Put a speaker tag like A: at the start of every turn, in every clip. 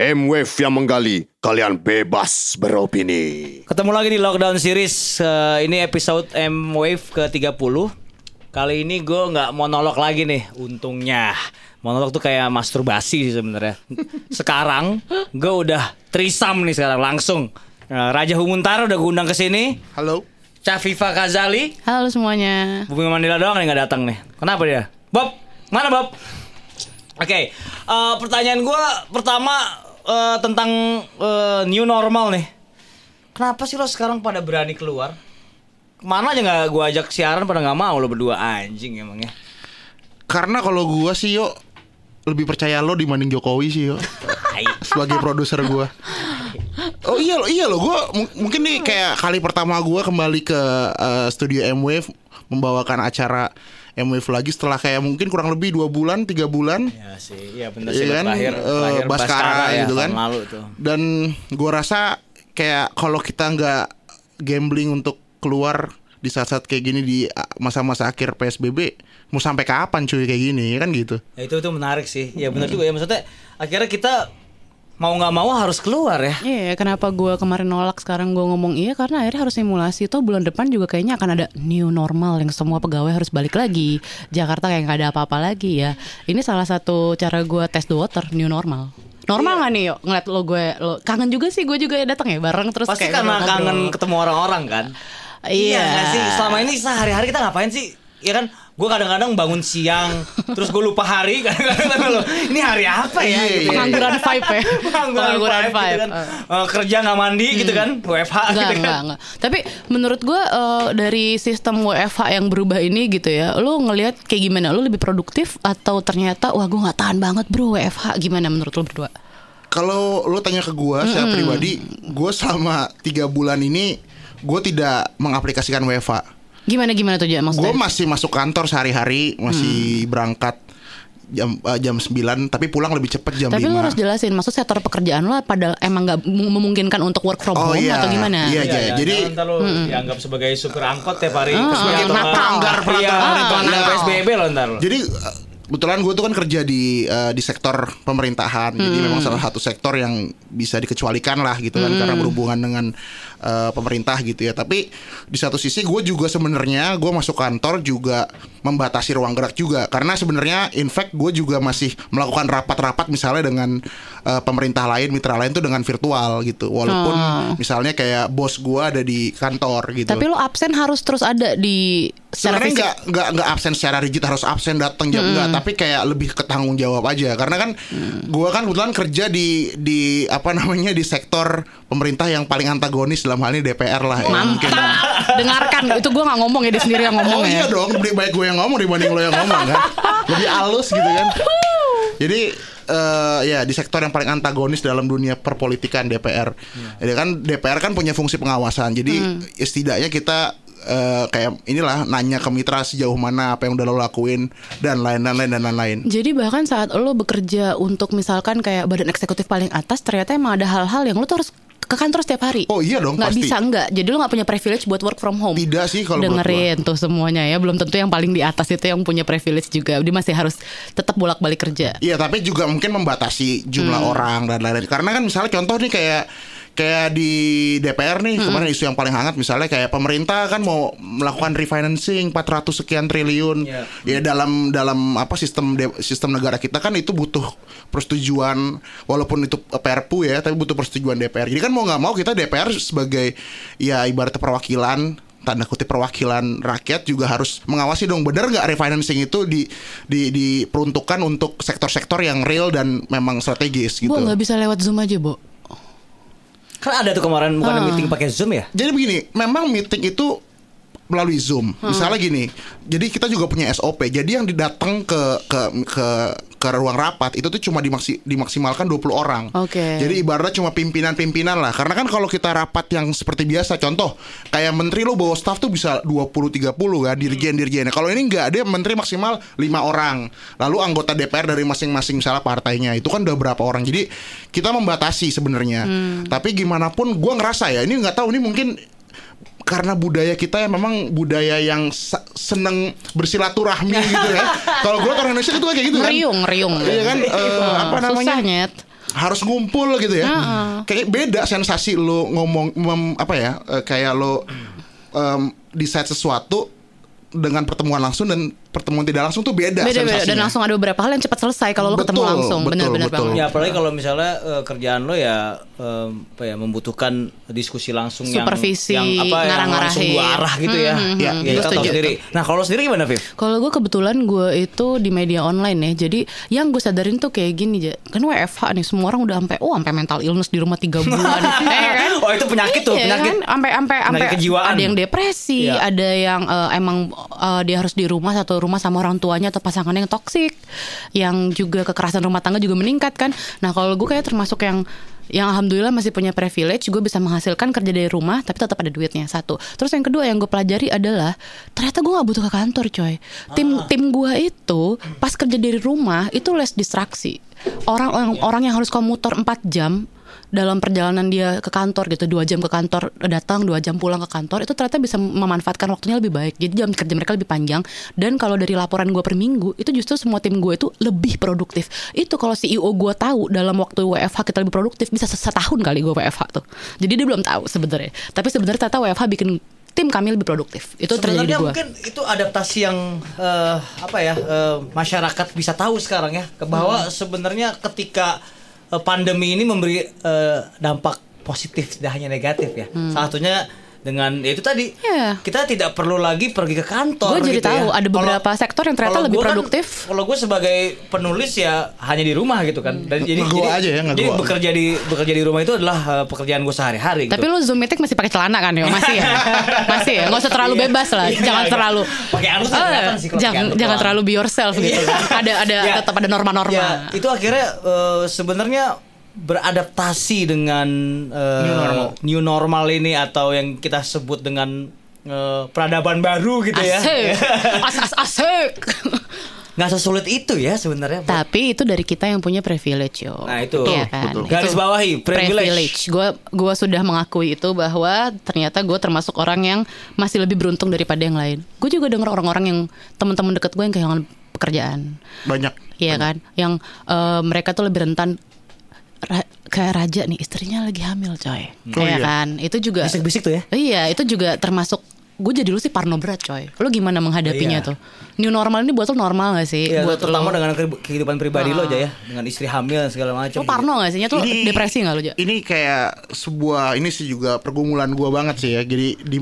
A: M-Wave yang menggali, kalian bebas beropini.
B: Ketemu lagi di Lockdown Series Eh, Ini episode M Wave ke-30 Kali ini gue nggak monolog lagi nih Untungnya Monolog tuh kayak masturbasi sih sebenarnya Sekarang gue udah trisam nih sekarang langsung Eh, Raja Humuntara udah gue undang ke sini
C: Halo.
B: Cafifa Kazali
D: Halo semuanya.
B: Bumi Mandela doang nih nggak datang nih Kenapa dia? Bob, mana Bob? Oke, eh, pertanyaan gue pertama eh, tentang eh, new normal nih. Kenapa sih lo sekarang pada berani keluar? Ke mana aja nggak gue ajak siaran pada nggak mau lo berdua anjing emangnya.
C: Karena kalau gua sih yo lebih percaya lo dibanding Jokowi sih yo sebagai produser gua. Oh iya lo iya lo gua mu- mungkin nih kayak kali pertama gua kembali ke eh, studio M-Wave membawakan acara M-Wave lagi setelah kayak mungkin kurang lebih dua bulan tiga bulan
B: Ya sih, ya bener
C: Iya
B: sih
C: kan,
B: terakhir,
C: eh,
B: terakhir
C: Baskara
B: ya,
C: gitu kan.
B: lalu tuh.
C: dan gua rasa kayak kalau kita nggak gambling untuk keluar di saat-saat kayak gini di masa-masa akhir PSBB mau sampai kapan cuy kayak gini kan gitu
B: Ya, itu itu menarik sih. Ya benar juga ya maksudnya akhirnya kita mau nggak mau harus keluar ya.
D: Iya, kenapa gue kemarin nolak sekarang gue ngomong iya karena akhirnya harus simulasi. Toh bulan depan juga kayaknya akan ada new normal yang semua pegawai harus balik lagi. Jakarta kayak nggak ada apa-apa lagi ya. Ini salah satu cara gue test the water new normal. Normal nggak nih yuk ngeliat lo gue lo kangen juga sih gue juga datang ya bareng terus
B: Pasti
D: kayak
B: karena kangen ketemu orang-orang kan.
D: Iya.
B: nggak sih? Selama ini sehari-hari kita ngapain sih? Ya kan, gue kadang-kadang bangun siang, terus gue lupa hari. Kadang-kadang lo, ini hari apa ya?
C: Iya,
B: gitu
C: iya.
B: kan.
D: Pengangguran vibe ya.
B: Pengangguran vibe, gitu kan. Eh, kerja nggak mandi gitu kan, WFH
D: Enggak,
B: gitu kan.
D: enggak, enggak. Tapi menurut gue eh, dari sistem WFH yang berubah ini gitu ya, lo ngelihat kayak gimana? Lo lebih produktif atau ternyata wah gue nggak tahan banget bro WFH gimana menurut lo berdua?
C: Kalau lo tanya ke gua secara pribadi, gua selama tiga bulan ini gue tidak mengaplikasikan WFA.
D: Gimana gimana tuh
C: Gue
D: ya maksudnya?
C: masih masuk kantor sehari-hari, masih berangkat jam eh, jam 9 tapi pulang lebih cepat jam
D: Tapi
C: 5.
D: lo harus jelasin, maksud sektor pekerjaan lo pada emang nggak mem- memungkinkan untuk work from
C: Oh,
D: home
C: iya.
D: atau gimana?
C: Iya,
B: Iya,
C: iya. Jadi-
B: jangan ntar lo dianggap sebagai supir angkot tiap hari.
C: Sebagai pelanggar.
B: PSBB lo ntar lo.
C: Jadi eh, kebetulan gue tuh kan kerja di eh, di sektor pemerintahan, jadi memang salah satu sektor yang bisa dikecualikan lah gitu kan karena berhubungan dengan eh, pemerintah gitu ya. Tapi di satu sisi gue juga sebenarnya gue masuk kantor juga membatasi ruang gerak juga karena sebenarnya in fact gue juga masih melakukan rapat-rapat misalnya dengan eh, pemerintah lain, mitra lain tuh dengan virtual gitu. Walaupun misalnya kayak bos gue ada di kantor gitu.
D: Tapi lo absen harus terus ada di
C: Sebenarnya nggak nggak nggak absen secara rigid harus absen datang jam enggak, tapi kayak lebih ke tanggung jawab aja. Karena kan gua kan kebetulan kerja di di apa namanya di sektor pemerintah yang paling antagonis dalam hal ini DPR lah ya. Mungkin.
D: Dengarkan itu gue nggak ngomong ya dia sendiri yang ngomong
C: Oh
D: ya.
C: iya dong, lebih baik gue yang ngomong dibanding lo yang ngomong kan. Lebih halus gitu kan. Jadi eh, ya di sektor yang paling antagonis dalam dunia perpolitikan DPR. Jadi kan DPR kan punya fungsi pengawasan. Jadi ya setidaknya kita eh, kayak inilah nanya ke mitra sejauh mana apa yang udah lo lakuin dan lain dan lain dan lain-lain.
D: Jadi bahkan saat lo bekerja untuk misalkan kayak badan eksekutif paling atas ternyata emang ada hal-hal yang lo tuh harus ke kantor setiap hari.
C: Oh iya dong,
D: Nggak
C: pasti.
D: bisa enggak. Jadi lo nggak punya privilege buat work from home.
C: Tidak sih kalau
D: dengerin tuh semuanya ya. Belum tentu yang paling di atas itu yang punya privilege juga. Dia masih harus tetap bolak-balik kerja.
C: Iya tapi juga mungkin membatasi jumlah orang dan lain-lain. Karena kan misalnya contoh nih kayak kayak di DPR nih kemarin isu yang paling hangat misalnya kayak pemerintah kan mau melakukan refinancing 400 sekian triliun
B: Iya.
C: ya dalam dalam apa sistem de- sistem negara kita kan itu butuh persetujuan walaupun itu Perpu ya tapi butuh persetujuan DPR. Jadi kan mau nggak mau kita DPR sebagai ya ibarat perwakilan tanda kutip perwakilan rakyat juga harus mengawasi dong bener nggak refinancing itu di, di diperuntukkan untuk sektor-sektor yang real dan memang strategis gitu.
D: Bu nggak bisa lewat zoom aja, Bu.
B: Kan ada tuh kemarin bukan meeting pakai Zoom ya?
C: Jadi begini, memang meeting itu melalui Zoom. Misalnya gini, jadi kita juga punya SOP. Jadi yang didatang ke ke ke ke ruang rapat itu tuh cuma dimaksi, dimaksimalkan 20 orang.
D: Oke.
C: Jadi ibaratnya cuma pimpinan-pimpinan lah. Karena kan kalau kita rapat yang seperti biasa, contoh kayak menteri lo bawa staff tuh bisa 20 30 kan dirjen-dirjennya. Kalau ini enggak, dia menteri maksimal 5 orang. Lalu anggota DPR dari masing-masing misalnya partainya. Itu kan udah berapa orang. Jadi kita membatasi sebenarnya. Tapi gimana pun gua ngerasa ya, ini nggak tahu ini mungkin karena budaya kita yang memang budaya yang seneng bersilaturahmi gitu ya. Kalau gue orang Indonesia itu kayak gitu kan.
D: Ngeriung, ngeriung.
C: Iya kan eh, apa namanya?
D: Susah nyet.
C: harus ngumpul gitu ya. Kayak beda sensasi lu ngomong mem- apa ya? eh, kayak lu em, decide sesuatu dengan pertemuan langsung dan pertemuan tidak langsung tuh beda,
D: Beda beda dan langsung ada beberapa hal yang cepat selesai kalau lo ketemu
C: Betul,
D: langsung.
C: betul,
D: Benar-benar
C: betul.
D: banget.
B: Ya apalagi kalau misalnya eh, kerjaan lo ya eh, apa ya membutuhkan diskusi langsung
D: Supervisi,
B: yang yang apa yang
D: ngarang-ngarahin.
B: langsung dua arah gitu ya.
D: Hmm, hmm,
C: Ya,
D: hmm.
B: Ya, kita tahu sendiri. Nah, kalau lo sendiri gimana, Viv?
D: Kalau gue kebetulan gue itu di media online ya, jadi yang gue sadarin tuh kayak gini aja, kan WFH nih, semua orang udah sampai, oh sampai mental illness di rumah tiga bulan, Eh, kan?
B: Oh, itu penyakit tuh,
D: Iya
B: penyakit.
D: kan? Sampai sampai sampai
B: Penyakit kejiwaan.
D: ada yang depresi,
B: Iya.
D: ada yang eh, emang eh, dia harus di rumah satu rumah sama orang tuanya atau pasangannya yang toksik, yang juga kekerasan rumah tangga juga meningkat kan. Nah kalau gue kayak termasuk yang yang alhamdulillah masih punya privilege gue bisa menghasilkan kerja dari rumah tapi tetap ada duitnya satu. Terus yang kedua yang gue pelajari adalah ternyata gue nggak butuh ke kantor coy. Tim tim gue itu pas kerja dari rumah itu less distraksi. Orang orang, orang yang harus komuter 4 jam dalam perjalanan dia ke kantor gitu dua jam ke kantor datang dua jam pulang ke kantor itu ternyata bisa memanfaatkan waktunya lebih baik. Jadi jam kerja mereka lebih panjang. Dan kalau dari laporan gue per minggu itu justru semua tim gue itu lebih produktif. Itu kalau CEO gue tahu dalam waktu WFH kita lebih produktif bisa setahun kali gue WFH tuh. Jadi dia belum tahu sebenarnya. Tapi sebenarnya ternyata WFH bikin tim kami lebih produktif. Itu terjadi di
B: Sebenarnya
D: gue
B: mungkin itu adaptasi yang eh, apa ya eh, masyarakat bisa tahu sekarang ya. Bahwa
D: Hmm.
B: sebenarnya ketika pandemi ini memberi eh, dampak positif tidak hanya negatif ya. Salah satunya dengan ya itu tadi.
D: Iya.
B: kita tidak perlu lagi pergi ke kantor.
D: Gue jadi
B: gitu
D: tahu
B: ya.
D: ada beberapa sektor yang ternyata lebih
B: kan-
D: produktif.
B: kalau gue sebagai penulis ya hanya di rumah gitu kan. Dan jadi jadi,
C: aja ya,
B: jadi bekerja di bekerja di rumah itu adalah eh, pekerjaan gue sehari-hari.
D: Tapi
B: gitu.
D: lu zoom meeting masih pakai celana kan ya? Masih ya? Masih ya? Nggak usah terlalu
B: Iya.
D: bebas lah.
B: Iya,
D: jangan
B: iya.
D: terlalu.
B: Pakai
D: Eh,
B: kelihatan sih
D: jangan jangan terlalu be yourself gitu kan. Ada ada
B: Ya.
D: tetap ada norma-norma.
B: Ya, itu akhirnya eh, sebenarnya beradaptasi dengan eh,
C: New normal.
B: new normal ini atau yang kita sebut dengan eh, peradaban baru gitu ya.
D: Asik. As as asik.
B: Nggak sesulit itu ya sebenarnya.
D: Tapi itu dari kita yang punya privilege yo.
B: Nah, itu.
D: Iya kan?
C: Betul.
B: Garis bawahi, privilege.
D: Gue gua sudah mengakui itu bahwa ternyata gue termasuk orang yang masih lebih beruntung daripada yang lain. Gue juga denger orang-orang yang teman-teman deket gue yang kehilangan pekerjaan.
C: banyak.
D: Iya kan, yang eh, mereka tuh lebih rentan ra- kayak raja nih istrinya lagi hamil coy,
C: Oh,
D: Iya
C: iya.
D: kan, itu juga
B: Bisik-bisik tuh ya.
D: Iya, itu juga termasuk gue jadi lu sih parno berat coy. Lu gimana menghadapinya
B: Iya.
D: tuh? New normal ini buat lu normal gak sih?
B: Iya,
D: buat
B: terutama
D: lu.
B: dengan ke- kehidupan pribadi lo aja ya, dengan istri hamil dan segala macam.
D: Lu parno gak sih?
C: Ini-
D: depresi gak lu Ja?
C: Ini kayak sebuah ini sih juga pergumulan gua banget sih ya. Jadi di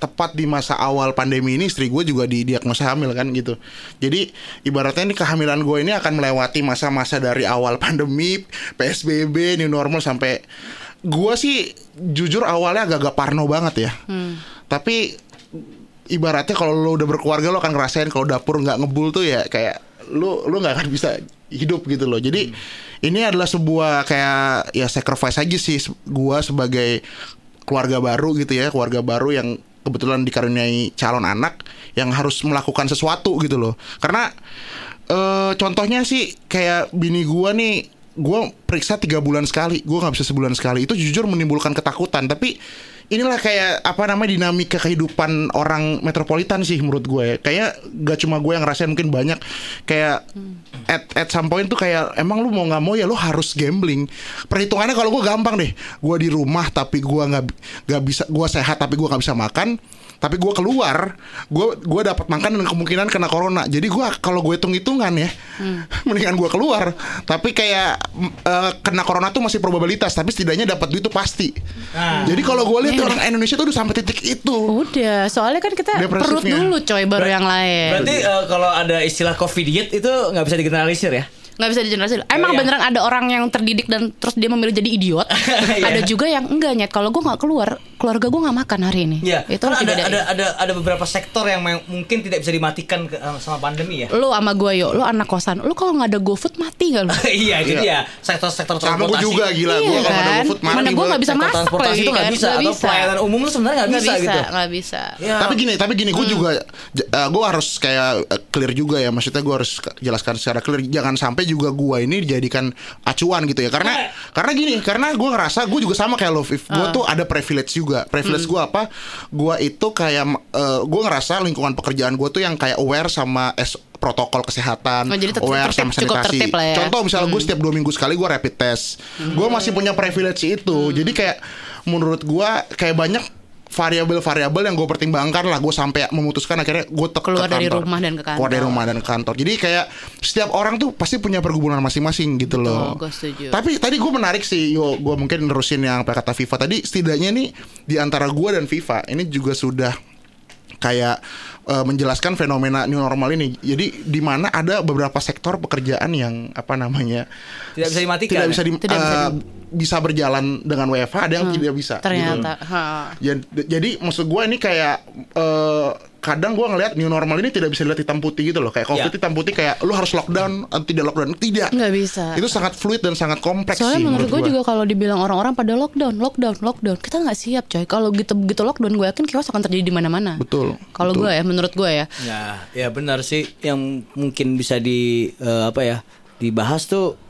C: tepat di masa awal pandemi ini istri gue juga didiagnosa hamil kan gitu. Jadi ibaratnya ini kehamilan gue ini akan melewati masa-masa dari awal pandemi, PSBB, new normal sampai gue sih jujur awalnya agak-agak parno banget ya. Tapi ibaratnya kalau lo udah berkeluarga lo akan ngerasain kalau dapur nggak ngebul tuh ya kayak lu lu nggak akan bisa hidup gitu loh. Jadi ini adalah sebuah kayak ya sacrifice aja sih gua sebagai keluarga baru gitu ya, keluarga baru yang kebetulan dikaruniai calon anak yang harus melakukan sesuatu gitu loh. Karena eh contohnya sih kayak bini gua nih gua periksa tiga bulan sekali, gua nggak bisa sebulan sekali. Itu jujur menimbulkan ketakutan. Tapi inilah kayak apa namanya dinamika kehidupan orang metropolitan sih menurut gue ya. Kayak gak cuma gue yang ngerasain mungkin banyak kayak at at some point tuh kayak emang lu mau nggak mau ya lu harus gambling. Perhitungannya kalau gue gampang deh. Gue di rumah tapi gue nggak nggak bisa gue sehat tapi gue nggak bisa makan. Tapi gue keluar, gue gue dapat makan dan kemungkinan kena corona. Jadi gue kalau gue hitung hitungan ya, mendingan gue keluar. Tapi kayak eh, kena corona tuh masih probabilitas. Tapi setidaknya dapat duit tuh pasti.
B: Nah.
C: Jadi kalau gue lihat orang Indonesia tuh udah sampai titik itu.
D: Udah, soalnya kan kita perut dulu coy baru yang lain.
B: Berarti eh, kalau ada istilah covid diet itu nggak bisa digeneralisir ya?
D: nggak bisa dijelaskan. Emang
B: Iya.
D: beneran ada orang yang terdidik dan terus dia memilih jadi idiot.
B: Iya.
D: ada juga yang enggak nyet. Kalau gue nggak keluar, keluarga gue nggak makan hari ini.
B: Iya,
D: Itu
B: kan ada, ada ada ada beberapa sektor yang mungkin tidak bisa dimatikan ke- eh, sama pandemi ya.
D: Lu sama gue yuk, lu anak kosan. Lu kalau nggak ada GoFood mati gak lu?
B: iya, itu
C: Iya.
B: dia. Sektor-sektor
C: Sama gue
B: transportasi.
C: juga gila.
D: Iya
C: gue kalau nggak ada
D: kan?
C: GoFood mati
D: Mana gue
C: gua.
D: nggak bisa masak
B: transportasi
D: lagi
B: itu nggak
D: kan?
B: bisa
D: Nggak
B: atau pelayanan umum itu sebenarnya nggak
D: Nggak
B: bisa, gitu.
D: Nggak bisa.
B: Ya.
C: Tapi gini, tapi gini,
D: Hmm.
C: gue juga, gue harus kayak eh, clear juga ya. Maksudnya gue harus jelaskan secara clear. Jangan sampai juga gue ini dijadikan acuan gitu ya. Karena, karena gini, karena gue ngerasa gue juga sama kayak lo. Gue
D: Ah.
C: tuh ada privilege juga. Privilege
D: Hmm.
C: gue apa? Gue itu kayak, gue ngerasa lingkungan pekerjaan gue tuh yang kayak aware sama S- protokol kesehatan,
D: Oh, jadi tetap
C: aware
D: tertib,
C: sama sanitasi.
D: tertib lah ya.
C: Contoh misalnya gue setiap dua minggu sekali gue rapid test, gue masih punya privilege itu. Jadi kayak menurut gue kayak banyak variabel-variabel yang gue pertimbangkan lah gue sampai memutuskan akhirnya gue tetap
D: Keluar
C: ke
D: dari
C: kantor.
D: rumah dan ke
C: keluar dari
D: kantor.
C: rumah dan ke kantor jadi kayak setiap orang tuh pasti punya pergumulan masing-masing gitu loh
D: gue setuju.
C: tapi tadi gue menarik sih yo gue mungkin nerusin yang apa kata Viva tadi setidaknya nih di antara gue dan Viva ini juga sudah kayak eh, menjelaskan fenomena new normal ini. Jadi di mana ada beberapa sektor pekerjaan yang apa namanya
B: Tidak bisa dimatikan
C: tidak
B: ya?
C: bisa di,
D: Tidak bisa
C: eh, bisa berjalan dengan WFH, ada yang tidak bisa. gitu.
D: Ternyata. ha.
C: Ya, jadi maksud gue ini kayak eh, kadang gue ngelihat new normal ini tidak bisa dilihat hitam putih gitu loh. Kayak covid
B: Ya.
C: hitam putih kayak lu harus lockdown atau tidak lockdown. Tidak.
D: Nggak bisa.
C: Itu sangat fluid dan sangat kompleks
D: Soalnya
C: sih
D: menurut gue
C: gua.
D: juga kalau dibilang orang-orang pada lockdown, lockdown, lockdown, kita nggak siap coy. Kalau gitu begitu lockdown, gue yakin chaos akan terjadi di mana-mana.
C: Betul,
D: Kalau gue ya, menurut gue ya.
B: Ya, ya benar sih yang mungkin bisa di eh, apa ya dibahas tuh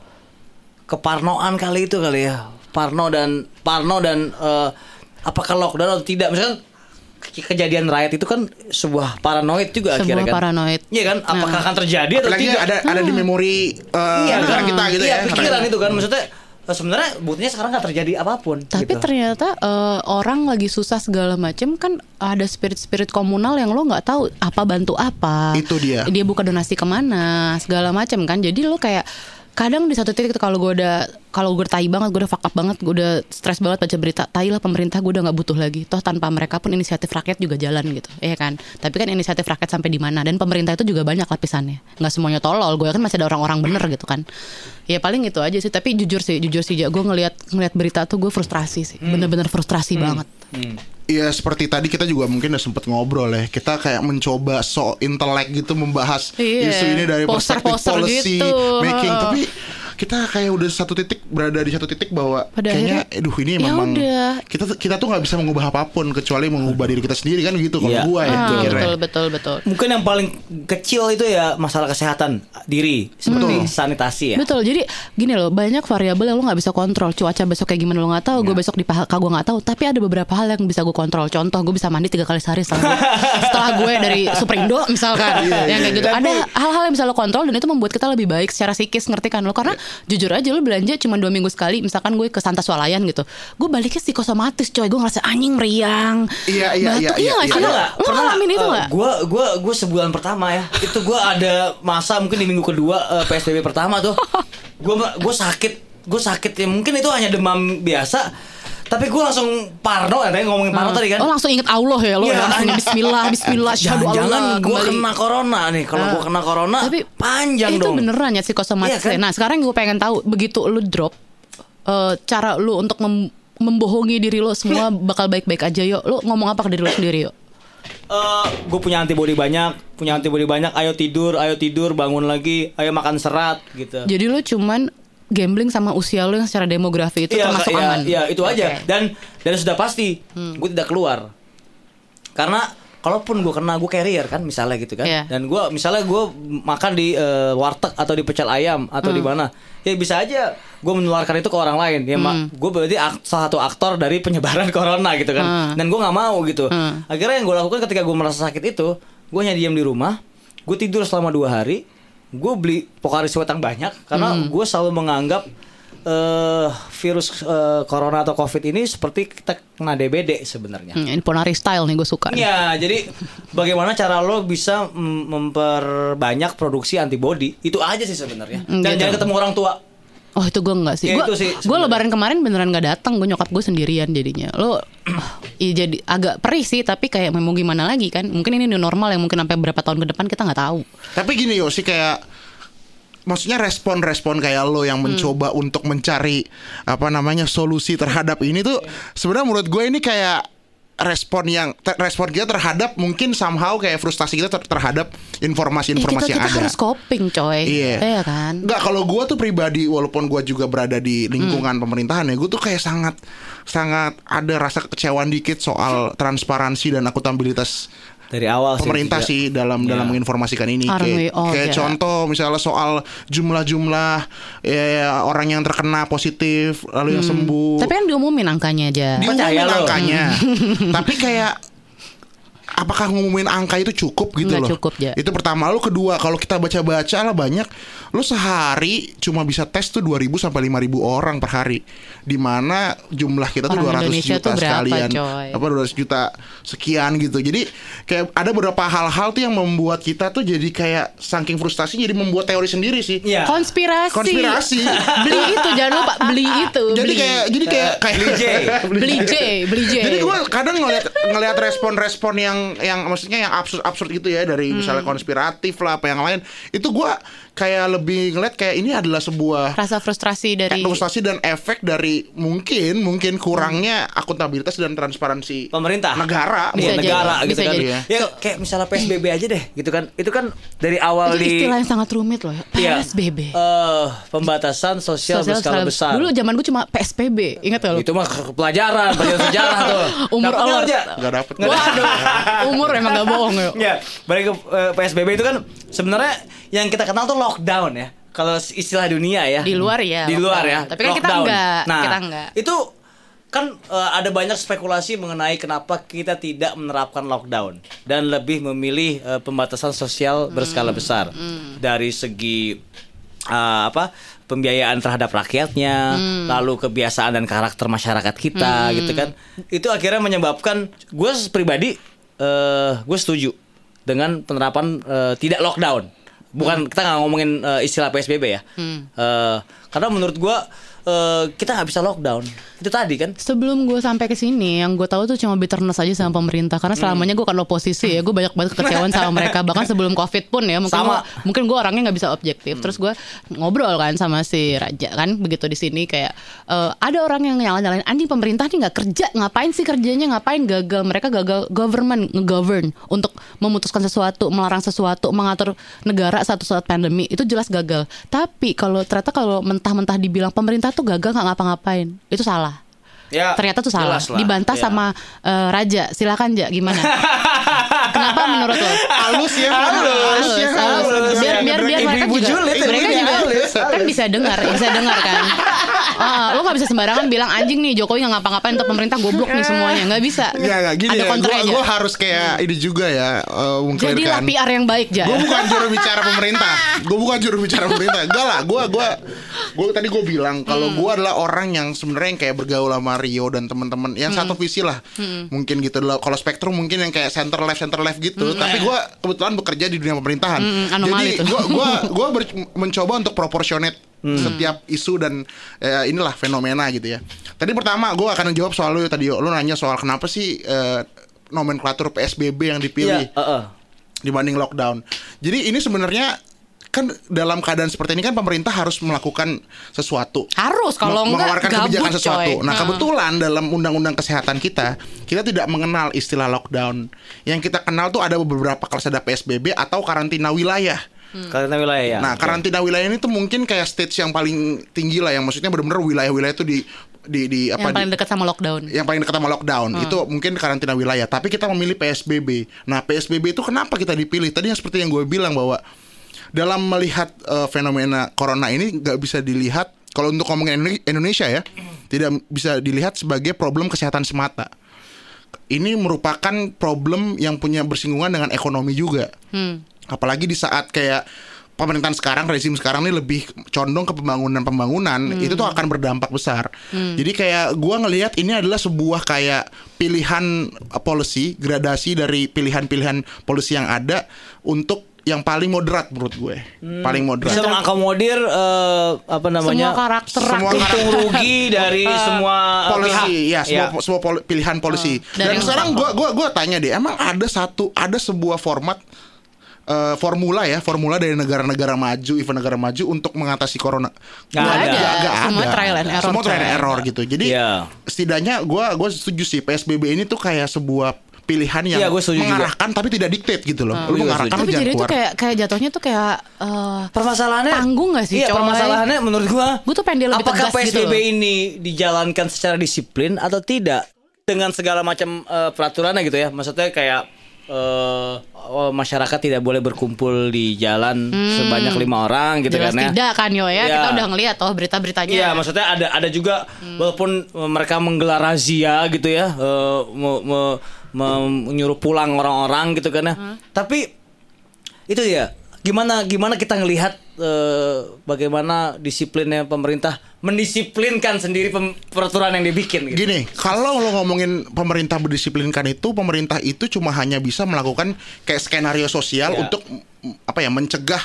B: keparnoan kali itu kali ya. Parno dan Parno dan eh, apakah lockdown atau tidak? Misalkan ke- kejadian riot itu kan sebuah paranoid juga
D: Sebuah
B: akhirnya kan.
D: paranoid.
B: Iya kan? Apakah akan terjadi atau
C: Apalagi
B: tidak?
C: ada ada di memori eh,
B: Iya, kan?
C: kita gitu
B: iya,
C: ya.
B: pikiran itu kan maksudnya sebenarnya buktinya sekarang nggak terjadi apa pun.
D: Tapi
B: gitu.
D: ternyata eh, orang lagi susah segala macem kan ada spirit-spirit komunal yang lo nggak tahu apa bantu apa.
C: Itu dia.
D: Dia buka donasi ke mana segala macem kan. Jadi lo kayak kadang di satu titik tuh kalau gue udah kalau gue tai banget, gue udah fuck up banget, gue udah stres banget baca berita. Tai lah pemerintah gue udah nggak butuh lagi. Toh tanpa mereka pun inisiatif rakyat juga jalan gitu, ya kan. Tapi kan inisiatif rakyat sampai di mana dan pemerintah itu juga banyak lapisannya. Nggak semuanya tolol. Gue kan masih ada orang-orang bener gitu kan. Ya paling itu aja sih. Tapi jujur sih, jujur sih, gue ngelihat ngelihat berita tuh gue frustrasi sih. Bener-bener frustrasi banget.
C: Iya seperti tadi kita juga mungkin udah sempet ngobrol ya Kita kayak mencoba so intelek gitu membahas
D: Iya,
C: isu ini dari perspektif
D: poster-poster
C: policy
D: gitu.
C: making. Tapi kita kayak udah satu titik berada di satu titik bahwa
D: Pada
C: kayaknya
D: akhirnya,
C: aduh ini
D: ya
C: memang
D: udah.
C: kita tuh- kita tuh nggak bisa mengubah apa pun kecuali mengubah diri kita sendiri kan gitu kalau
B: Iya.
C: gua ya
D: Ah,
C: mikirnya.
D: betul betul betul.
B: Mungkin yang paling kecil itu ya masalah kesehatan diri seperti sanitasi ya.
D: Betul. Jadi gini loh, banyak variabel yang lo nggak bisa kontrol. Cuaca besok kayak gimana lo nggak tahu. Gue besok di PHK gue nggak tahu. Tapi ada beberapa hal yang bisa gue kontrol. Contoh, gue bisa mandi tiga kali sehari setelah gue, setelah gue dari Superindo misalkan. yang kayak gitu. Ada hal-hal yang bisa lo kontrol dan itu membuat kita lebih baik secara psikis ngerti kan lo? Karena jujur aja lo belanja cuma dua minggu sekali. Misalkan gue ke Santa Swalayan gitu, gue baliknya psikosomatis coy. Gue ngerasa anjing meriang.
C: Iya, iya,
D: batuk.
C: iya, iya,
D: nggak sih?
B: Ada
D: Lo-
B: nggak?
D: Lo ngalamin itu nggak?
B: Gue gue gue sebulan pertama ya. Itu gue ada masa mungkin di minggu kedua eh, PSBB pertama tuh. Gue gue sakit gue sakit ya mungkin itu hanya demam biasa. Tapi gue langsung parno ya, tadi ngomongin parno tadi kan.
D: Oh langsung inget Allah ya lo
B: Iya.
D: ya langsung Bismillah Bismillah Syahadu
B: Jangan-jangan
D: Allah
B: gue kena corona nih. Kalau gue kena corona,
D: Tapi
B: panjang
D: itu
B: dong.
D: beneran ya psikosomatis.
B: Iya kan?
D: Nah sekarang gue pengen tahu begitu lu drop eh, cara lu untuk mem- membohongi diri lo semua bakal baik-baik aja yuk. Lu ngomong apa ke diri lo sendiri yuk?
B: gue punya antibody banyak, punya antibody banyak. Ayo tidur, ayo tidur, bangun lagi, ayo makan serat gitu.
D: Jadi lu cuman gambling sama usia lu yang secara demografi itu termasuk
B: iya,
D: aman.
B: Iya, itu aja.
D: Oke.
B: Dan dan sudah pasti
D: Hmm.
B: gue tidak keluar. Karena kalaupun gue kena gue carrier kan misalnya gitu kan.
D: Iya.
B: Dan gue misalnya gue makan di eh, warteg atau di pecel ayam atau
D: Hmm.
B: di mana, ya bisa aja gue menularkan itu ke orang lain. Ya
D: Hmm.
B: gue berarti ak- salah satu aktor dari penyebaran corona gitu kan.
D: Hmm.
B: Dan gue nggak mau gitu.
D: Hmm.
B: Akhirnya yang gue lakukan ketika gue merasa sakit itu, gue hanya diam di rumah, gue tidur selama dua hari, gue beli Pocari Sweat yang banyak karena
D: Hmm.
B: gue selalu menganggap eh virus eh, corona atau covid ini seperti kita kena DBD sebenarnya.
D: Hmm, ini Ponari style nih gue suka. nih.
B: Ya, jadi bagaimana cara lo bisa memperbanyak produksi antibody? Itu aja sih sebenarnya.
D: Hmm,
B: Dan
D: gitu.
B: jangan ketemu orang tua.
D: Oh itu gue enggak sih.
B: Ya,
D: Gue lebaran kemarin beneran gak datang. Gue nyokap gue sendirian jadinya. Lo iya jadi agak perih sih. Tapi kayak mau gimana lagi kan? Mungkin ini new normal yang mungkin sampai berapa tahun ke depan kita nggak tahu.
C: Tapi gini yo sih kayak maksudnya respon-respon kayak lo yang
D: Hmm.
C: mencoba untuk mencari apa namanya solusi terhadap ini tuh sebenarnya menurut gue ini kayak respon yang ter- respon kita terhadap mungkin somehow kayak frustasi kita ter- terhadap informasi-informasi
D: kita,
C: yang
D: kita
C: ada.
D: harus coping coy.
C: Iya.
D: Iya kan.
C: Enggak kalau gue tuh pribadi walaupun gue juga berada di lingkungan
D: Hmm.
C: pemerintahan ya gue tuh kayak sangat sangat ada rasa kekecewaan dikit soal transparansi dan akuntabilitas
B: Dari awal
C: pemerintah
B: juga.
C: sih dalam dalam
B: Ya.
C: menginformasikan ini kayak, kayak
D: ya.
C: contoh misalnya soal jumlah-jumlah ya, orang yang terkena positif lalu yang sembuh
D: Hmm. Tapi kan diumumin angkanya aja.
C: diumumin angkanya tapi kayak apakah ngumumin angka itu cukup gitu
D: Nggak
C: loh.
D: cukup, Ja.
C: Itu pertama lu kedua kalau kita baca-baca lah banyak lu sehari cuma bisa tes tuh 2000 sampai 5000 orang per hari. Di mana jumlah kita tuh
D: Orang
C: 200
D: Indonesia
C: juta
D: tuh berapa,
C: sekalian.
D: coy?
C: Apa 200 juta sekian gitu. Jadi kayak ada beberapa hal-hal tuh yang membuat kita tuh jadi kayak saking frustasi jadi membuat teori sendiri sih.
B: Iya.
D: Konspirasi.
C: Konspirasi.
D: beli itu jangan lupa beli itu.
C: Jadi
D: beli.
C: kayak jadi kayak kayak
B: beli J.
D: beli J, beli J.
C: Jadi gue kadang ngeliat ngeliat respon-respon yang yang maksudnya yang absurd absurd gitu ya dari
D: Hmm.
C: misalnya konspiratif lah apa yang lain itu gue kayak lebih ngeliat kayak ini adalah sebuah
D: rasa frustrasi dari
C: frustasi dan efek dari mungkin mungkin kurangnya akuntabilitas dan transparansi
B: pemerintah
C: negara
D: Bisa
B: Iya,
D: jadi,
B: negara gitu
D: bisa
B: kan
D: jadi.
B: ya kayak misalnya PSBB aja deh gitu kan itu kan dari awal
D: itu
B: di
D: istilah yang sangat rumit loh ya.
B: Iya.
D: PSBB.
B: eh, pembatasan sosial,
D: Sosial
B: berskala
D: skala-
B: besar
D: Dulu zaman gue cuma PSBB, ingat gak lu?
B: itu mah pelajaran pelajaran sejarah tuh
D: Umur
B: Dapetnya
D: alert.
B: aja
C: nggak dapet
B: Waduh.
D: Umur emang gak bohong ya.
B: Ya, balik ke eh, PSBB itu kan sebenarnya yang kita kenal tuh lockdown ya. Kalau istilah dunia ya.
D: Di luar ya,
B: Di luar ya.
D: Tapi kan kita enggak,
B: Nah,
D: kita enggak.
B: Itu kan eh, ada banyak spekulasi mengenai kenapa kita tidak menerapkan lockdown dan lebih memilih eh, pembatasan sosial
D: Hmm.
B: berskala besar dari segi eh, apa pembiayaan terhadap rakyatnya,
D: Hmm.
B: lalu kebiasaan dan karakter masyarakat kita gitu kan. Itu akhirnya menyebabkan gue pribadi eh gue setuju dengan penerapan eh, tidak lockdown. Bukan kita nggak ngomongin eh, istilah PSBB ya. Eh, karena menurut gue eh, kita nggak bisa lockdown. Itu tadi kan.
D: Sebelum gue sampai ke sini, yang gue tahu tuh cuma bitterness aja sama pemerintah. Karena selamanya gue kan oposisi ya, gue banyak banget kekecewaan sama mereka. Bahkan sebelum covid pun ya, mungkin
B: Sama.
D: gua- mungkin gue orangnya nggak bisa objektif. Terus gue ngobrol kan sama si Raja kan, begitu di sini kayak eh, ada orang yang nyalain-nyalain anjing pemerintah nih nggak kerja, ngapain sih kerjanya, ngapain gagal mereka gagal government ngegovern untuk memutuskan sesuatu, melarang sesuatu, mengatur negara satu saat pandemi itu jelas gagal. Tapi kalau ternyata kalau mentah-mentah dibilang pemerintah tuh gagal nggak ngapa-ngapain, itu salah.
B: Ya.
D: Ternyata tuh salah.
B: lah.
D: Dibantah
B: Ya.
D: sama eh, Raja. Silakan Ja, gimana? Kenapa menurut lo?
C: halus ya
D: Halus,
C: halus ya
D: halus.
C: halus.
D: Biar biar biar mereka juga, mereka juga kan bisa dengar, bisa dengar kan. Ah, lo nggak bisa sembarangan bilang anjing nih Jokowi nggak ngapa-ngapain untuk pemerintah goblok nih semuanya nggak bisa.
C: Nggak, nggak gini
D: Ada
C: ya, gue
D: kontranya.
C: gue harus kayak ini juga ya uh,
D: Jadilah. PR yang baik Ja.
C: Gue bukan juru bicara pemerintah. Gue bukan juru bicara pemerintah. Enggak lah, gue gue gue tadi gue bilang kalau
D: Hmm.
C: gue adalah orang yang sebenarnya yang kayak bergaul sama Rio dan teman-teman yang
D: Hmm.
C: satu visi lah. Mungkin gitu loh. Kalau spektrum mungkin yang kayak center left center left gitu. Tapi gue kebetulan bekerja di dunia pemerintahan.
D: Hmm, anomali
C: Jadi gue gue gue mencoba untuk proportionate setiap isu dan eh, inilah fenomena gitu ya. Tadi pertama gue akan jawab soal lu tadi lu nanya soal kenapa sih eh, nomenklatur PSBB yang dipilih
B: Iya, heeh.
C: dibanding lockdown. Jadi ini sebenarnya kan dalam keadaan seperti ini kan pemerintah harus melakukan sesuatu.
D: Harus kalau enggak
C: mengeluarkan
D: gabut
C: kebijakan sesuatu.
D: coy.
C: Nah,
D: Nah.
C: kebetulan dalam undang-undang kesehatan kita, kita tidak mengenal istilah lockdown. Yang kita kenal tuh ada beberapa kelas ada PSBB atau karantina wilayah.
B: Karantina wilayah ya.
C: Nah, karantina wilayah ini tuh mungkin kayak stage yang paling tinggi lah yang maksudnya benar-benar wilayah-wilayah itu di di di
D: yang
C: apa di-
D: paling dekat sama lockdown.
C: yang paling dekat sama lockdown
D: Hmm.
C: itu mungkin karantina wilayah tapi kita memilih PSBB nah PSBB itu kenapa kita dipilih tadi yang seperti yang gue bilang bahwa dalam melihat eh, fenomena corona ini nggak bisa dilihat kalau untuk ngomongin Indo- Indonesia ya tidak bisa dilihat sebagai problem kesehatan semata ini merupakan problem yang punya bersinggungan dengan ekonomi juga
D: Hmm.
C: Apalagi di saat kayak pemerintahan sekarang rezim sekarang ini lebih condong ke pembangunan-pembangunan itu tuh akan berdampak besar. Jadi kayak gua ngelihat ini adalah sebuah kayak pilihan uh, policy, gradasi dari pilihan-pilihan polisi yang ada untuk yang paling moderat menurut gue. Paling moderat.
B: bisa mengakomodir eh, apa namanya?
D: Semua karakter
C: Semua
B: untung
C: karakter.
B: rugi dari semua eh,
C: polisi ya semua
B: Ya.
C: semua poli- pilihan polisi
D: Dan
C: dan
D: yang-
C: sekarang gua gua gua tanya deh emang ada satu ada sebuah format eh, formula ya formula dari negara-negara maju event negara maju untuk mengatasi corona
B: Nggak
C: Nggak
B: ada.
C: nggak
D: Semua
C: ada.
D: trial and error,
C: semua trial and error gitu jadi
B: Iya.
C: setidaknya gua gua setuju sih PSBB ini tuh kayak sebuah pilihan yang
B: Iya, gua setuju juga.
C: mengarahkan tapi tidak dictate gitu loh
B: Gua
C: lu mengarahkan
D: Tapi jadi itu
C: keluar
D: kayak kayak jatuhnya tuh kayak eh,
B: Permasalahannya
D: Tanggung nggak sih,
B: Iya,
D: coy?
B: permasalahannya menurut gua.
D: Gua tuh pengen dia lebih
B: Apakah
D: tegas gitu
B: PSBB
D: loh.
B: ini dijalankan secara disiplin atau tidak dengan segala macam eh, peraturannya gitu ya? Maksudnya kayak eh, oh, masyarakat tidak boleh berkumpul di jalan sebanyak lima orang gitu
D: jelas
B: kan ya?
D: tidak kan yo ya.
B: Iya.
D: Kita udah ngeliat toh berita-beritanya.
B: Iya, maksudnya ada ada juga walaupun eh, mereka menggelar razia gitu ya, eh, me- me- menyuruh pulang orang-orang gitu kan ya. Tapi itu ya gimana gimana kita ngelihat eh, bagaimana disiplinnya pemerintah mendisiplinkan sendiri pem- peraturan yang dibikin gitu.
C: Gini, kalau lo ngomongin pemerintah berdisiplinkan itu, pemerintah itu cuma hanya bisa melakukan kayak skenario sosial
B: Ya.
C: untuk apa ya mencegah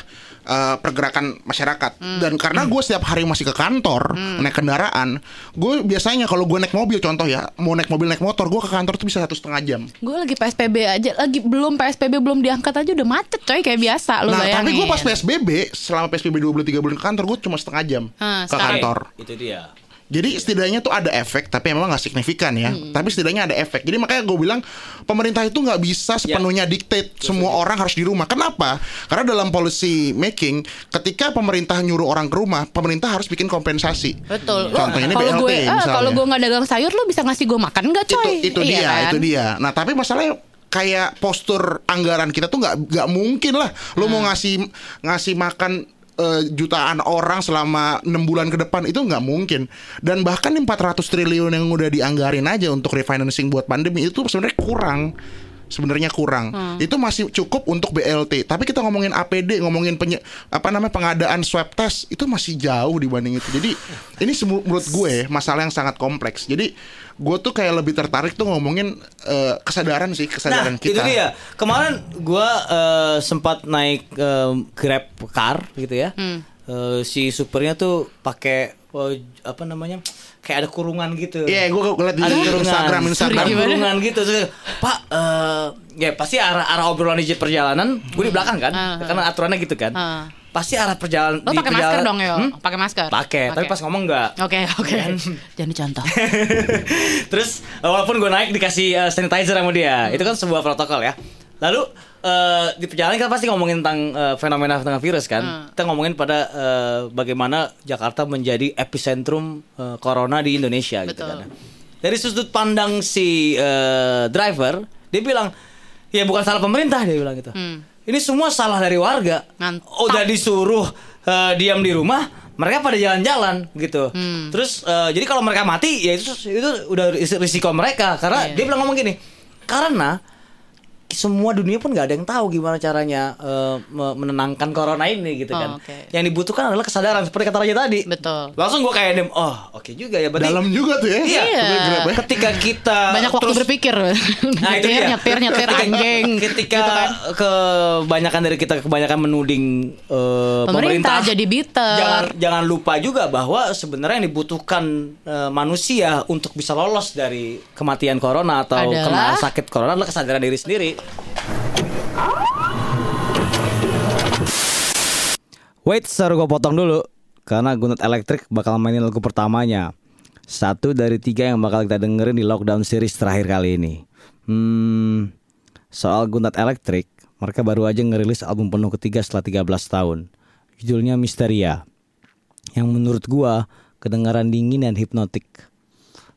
C: uh, pergerakan masyarakat. Dan karena gue setiap hari masih ke kantor naik kendaraan, gue biasanya kalau gue naik mobil contoh ya, mau naik mobil naik motor, gue ke kantor tuh bisa satu setengah jam.
D: Gue lagi PSBB aja, lagi belum PSBB belum diangkat aja udah macet coy kayak biasa lu
C: nah,
D: bayangin.
C: tapi gue pas PSBB, selama PSBB 23 bulan ke kantor, gue cuma setengah jam
D: Ah,
C: ke
D: sekarang.
C: kantor.
B: Itu dia.
C: Jadi setidaknya tuh ada efek, tapi memang nggak signifikan ya. Tapi setidaknya ada efek. Jadi makanya gue bilang pemerintah itu nggak bisa sepenuhnya dictate semua orang harus di rumah. Kenapa? Karena dalam policy making, ketika pemerintah nyuruh orang ke rumah, pemerintah harus bikin kompensasi.
D: Betul.
C: Contohnya ini
D: Kalau
C: BLT
D: gue, ah,
C: misalnya.
D: kalau gue nggak dagang sayur, lu bisa ngasih gue makan nggak coy?
C: itu itu
D: Iya
C: dia,
D: kan?
C: itu dia. Nah tapi masalahnya kayak postur anggaran kita tuh nggak nggak mungkin lah. Lo mau ngasih ngasih makan eh, jutaan orang selama enam bulan ke depan itu nggak mungkin. Dan bahkan 400 triliun yang udah dianggarin aja untuk refinancing buat pandemi itu sebenarnya kurang. Sebenarnya kurang. Itu masih cukup untuk BLT. Tapi kita ngomongin APD, ngomongin penye, apa namanya pengadaan swab test itu masih jauh dibanding itu. Jadi ini menurut gue masalah yang sangat kompleks. Jadi gue tuh kayak lebih tertarik tuh ngomongin eh, kesadaran sih, kesadaran
B: Nah,
C: kita.
B: itu dia. Kemarin gua eh, sempat naik eh, Grab car gitu ya. Eh, si supernya tuh pakai apa namanya? Kayak ada kurungan gitu.
C: Iya, gue ngeliat di
B: ada kurungan.
C: Instagram, Instagram.
B: Ada kurungan gitu. Terus, Pak, eh, ya pasti arah arah obrolan di perjalanan, gue di belakang kan,
D: ah.
B: karena aturannya gitu kan.
D: Ah.
B: Pasti arah perjalanan
D: Lo pakai masker dong yo,
B: Hmm?
D: pakai masker.
B: Pakai, tapi pas ngomong enggak.
D: Oke oke. Jangan dicontoh.
B: Terus eh, walaupun gue naik dikasih eh, sanitizer sama dia, itu kan sebuah protokol ya. Lalu eh, di perjalanan kita pasti ngomongin tentang eh, fenomena tentang virus kan. Kita ngomongin pada eh, bagaimana Jakarta menjadi epicentrum eh, corona di Indonesia gitu kan. Dari sudut pandang si eh, driver, dia bilang ya bukan salah pemerintah dia bilang gitu. Ini semua salah dari warga.
D: Mantap.
B: Udah disuruh eh, diam di rumah, mereka pada jalan-jalan gitu. Terus eh, jadi kalau mereka mati ya itu itu udah ris- risiko mereka karena
D: Iya.
B: dia bilang ngomong gini. Karena semua dunia pun nggak ada yang tahu gimana caranya me- menenangkan corona ini gitu
D: Oh,
B: kan.
D: oke.
B: Yang dibutuhkan adalah kesadaran seperti kata Raja tadi.
D: Betul.
B: Langsung gue kayak dem, oh oke juga ya. Berarti
C: Dalam juga tuh ya.
B: Iya.
C: Grab ya.
B: ketika kita
D: Banyak waktu
B: terus-
D: berpikir.
B: Nah itu dia.
D: nyetir, nyetir
B: Ketika-
D: anjing.
B: Ketika
D: Gitu kan.
B: kebanyakan dari kita kebanyakan menuding eh,
D: Pemerintah jadi bitter.
B: Jangan jangan lupa juga bahwa sebenarnya yang dibutuhkan eh, manusia untuk bisa lolos dari kematian corona atau
D: Adalah-
B: kena sakit corona adalah kesadaran diri sendiri. Wait, seru gue potong dulu. Karena Gunat Electric bakal mainin lagu pertamanya. Satu dari tiga yang bakal kita dengerin di lockdown series terakhir kali ini. Hmm, Soal Gunat Electric Mereka baru aja ngerilis album penuh ketiga setelah 13 tahun. Judulnya Misteria Yang menurut gua kedengaran dingin dan hipnotik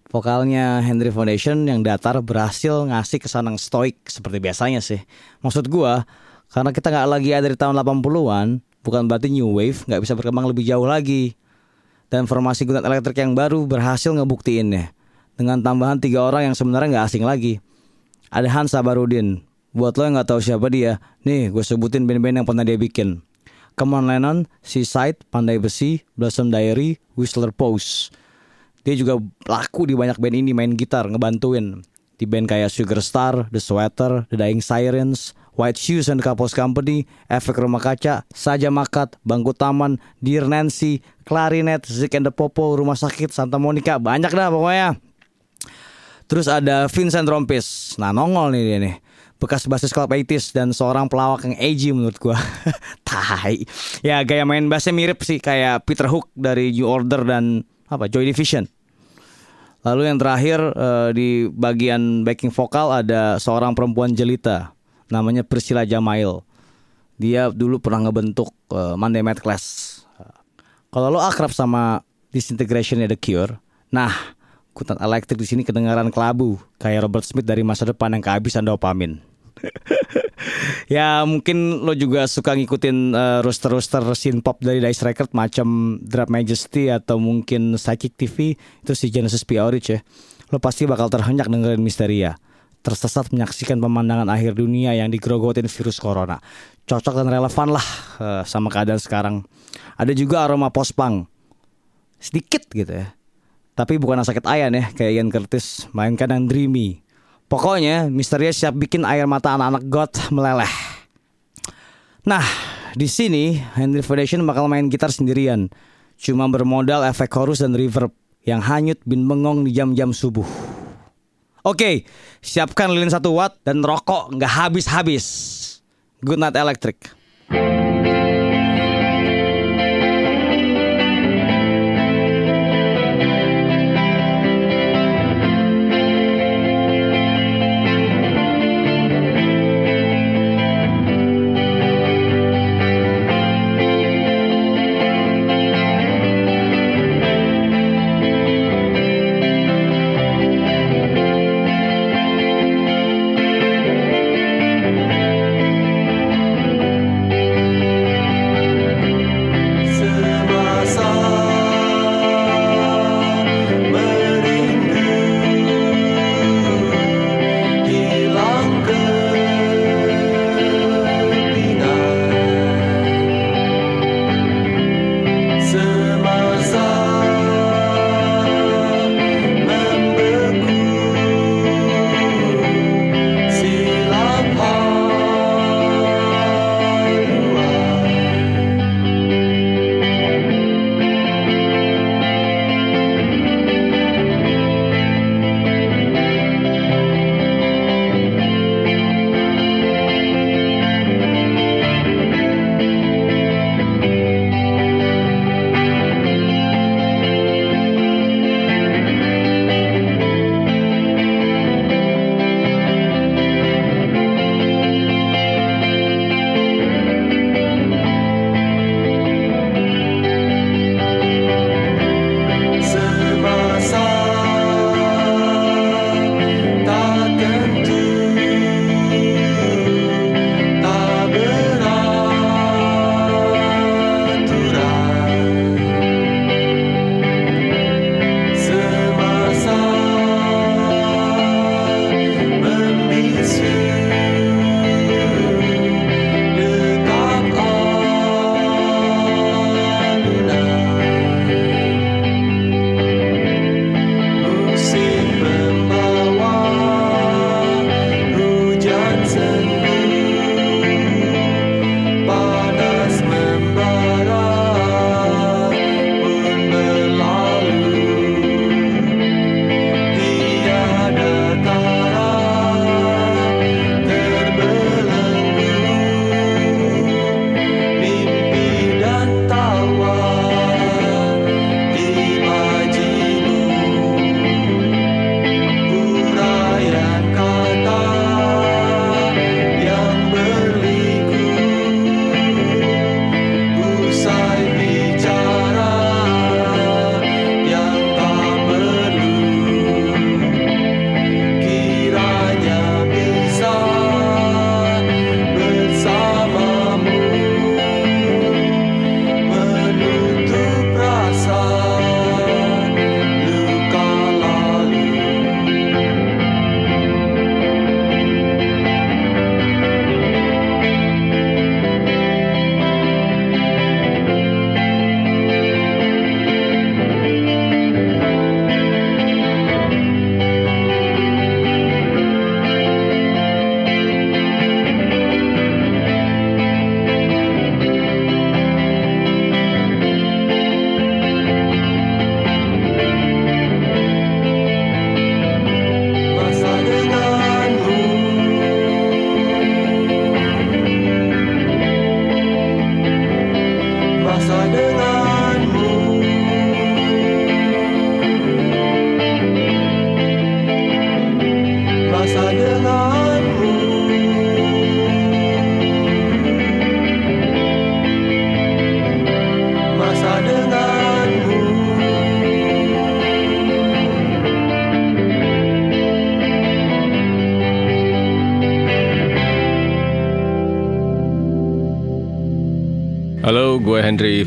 B: Vokalnya Henry Foundation yang datar berhasil ngasih kesan yang stoik seperti biasanya sih. Maksud gua, karena kita nggak lagi ada di tahun 80-an, bukan berarti new wave nggak bisa berkembang lebih jauh lagi. Dan formasi Gunat Elektrik yang baru berhasil ngebuktiinnya. Dengan tambahan tiga orang yang sebenarnya nggak asing lagi. Ada Hans Sabarudin. Buat lo yang nggak tahu siapa dia, nih gue sebutin band-band yang pernah dia bikin. Come on Lennon, Seaside, Pandai Besi, Blossom Diary, Whistler Pose. Dia juga laku di banyak band ini main gitar, ngebantuin. Di band kayak Sugar Star, The Sweater, The Dying Sirens, White Shoes and Couples Company, Efek Rumah Kaca, Saja Makat, Bangku Taman, Dear Nancy, Clarinet, Zik and the Popo, Rumah Sakit, Santa Monica, banyak dah pokoknya. Terus ada Vincent Rompis. Nah nongol nih dia nih. Bekas basis Club 80s dan seorang pelawak yang edgy menurut gua. Tai. Ya gaya main bassnya mirip sih kayak Peter Hook dari New Order dan apa Joy Division. Lalu yang terakhir eh, di bagian backing vokal ada seorang perempuan jelita namanya Priscilla Jamail. Dia dulu pernah ngebentuk eh, Monday Mad Class. Kalau lo akrab sama Disintegration The Cure, nah Kutan elektrik di sini kedengaran kelabu kayak Robert Smith dari masa depan yang kehabisan dopamin. ya mungkin lo juga suka ngikutin eh, roster-roster scene pop dari Dice Record macam Drop Majesty atau mungkin Psychic TV itu si Genesis P. Orich ya. Lo pasti bakal terhenyak dengerin Misteria.
E: tersesat menyaksikan pemandangan akhir dunia yang digerogotin virus corona. Cocok dan relevan lah eh, sama keadaan sekarang. Ada juga aroma post-punk. Sedikit gitu ya. Tapi bukan sakit ayan ya kayak Ian Curtis, mainkan yang dreamy. Pokoknya Misteria siap bikin air mata anak-anak God meleleh. Nah, di sini Henry Foundation bakal main gitar sendirian. Cuma bermodal efek chorus dan reverb yang hanyut bin bengong di jam-jam subuh. Oke, siapkan lilin satu watt dan rokok nggak habis-habis. Good night electric.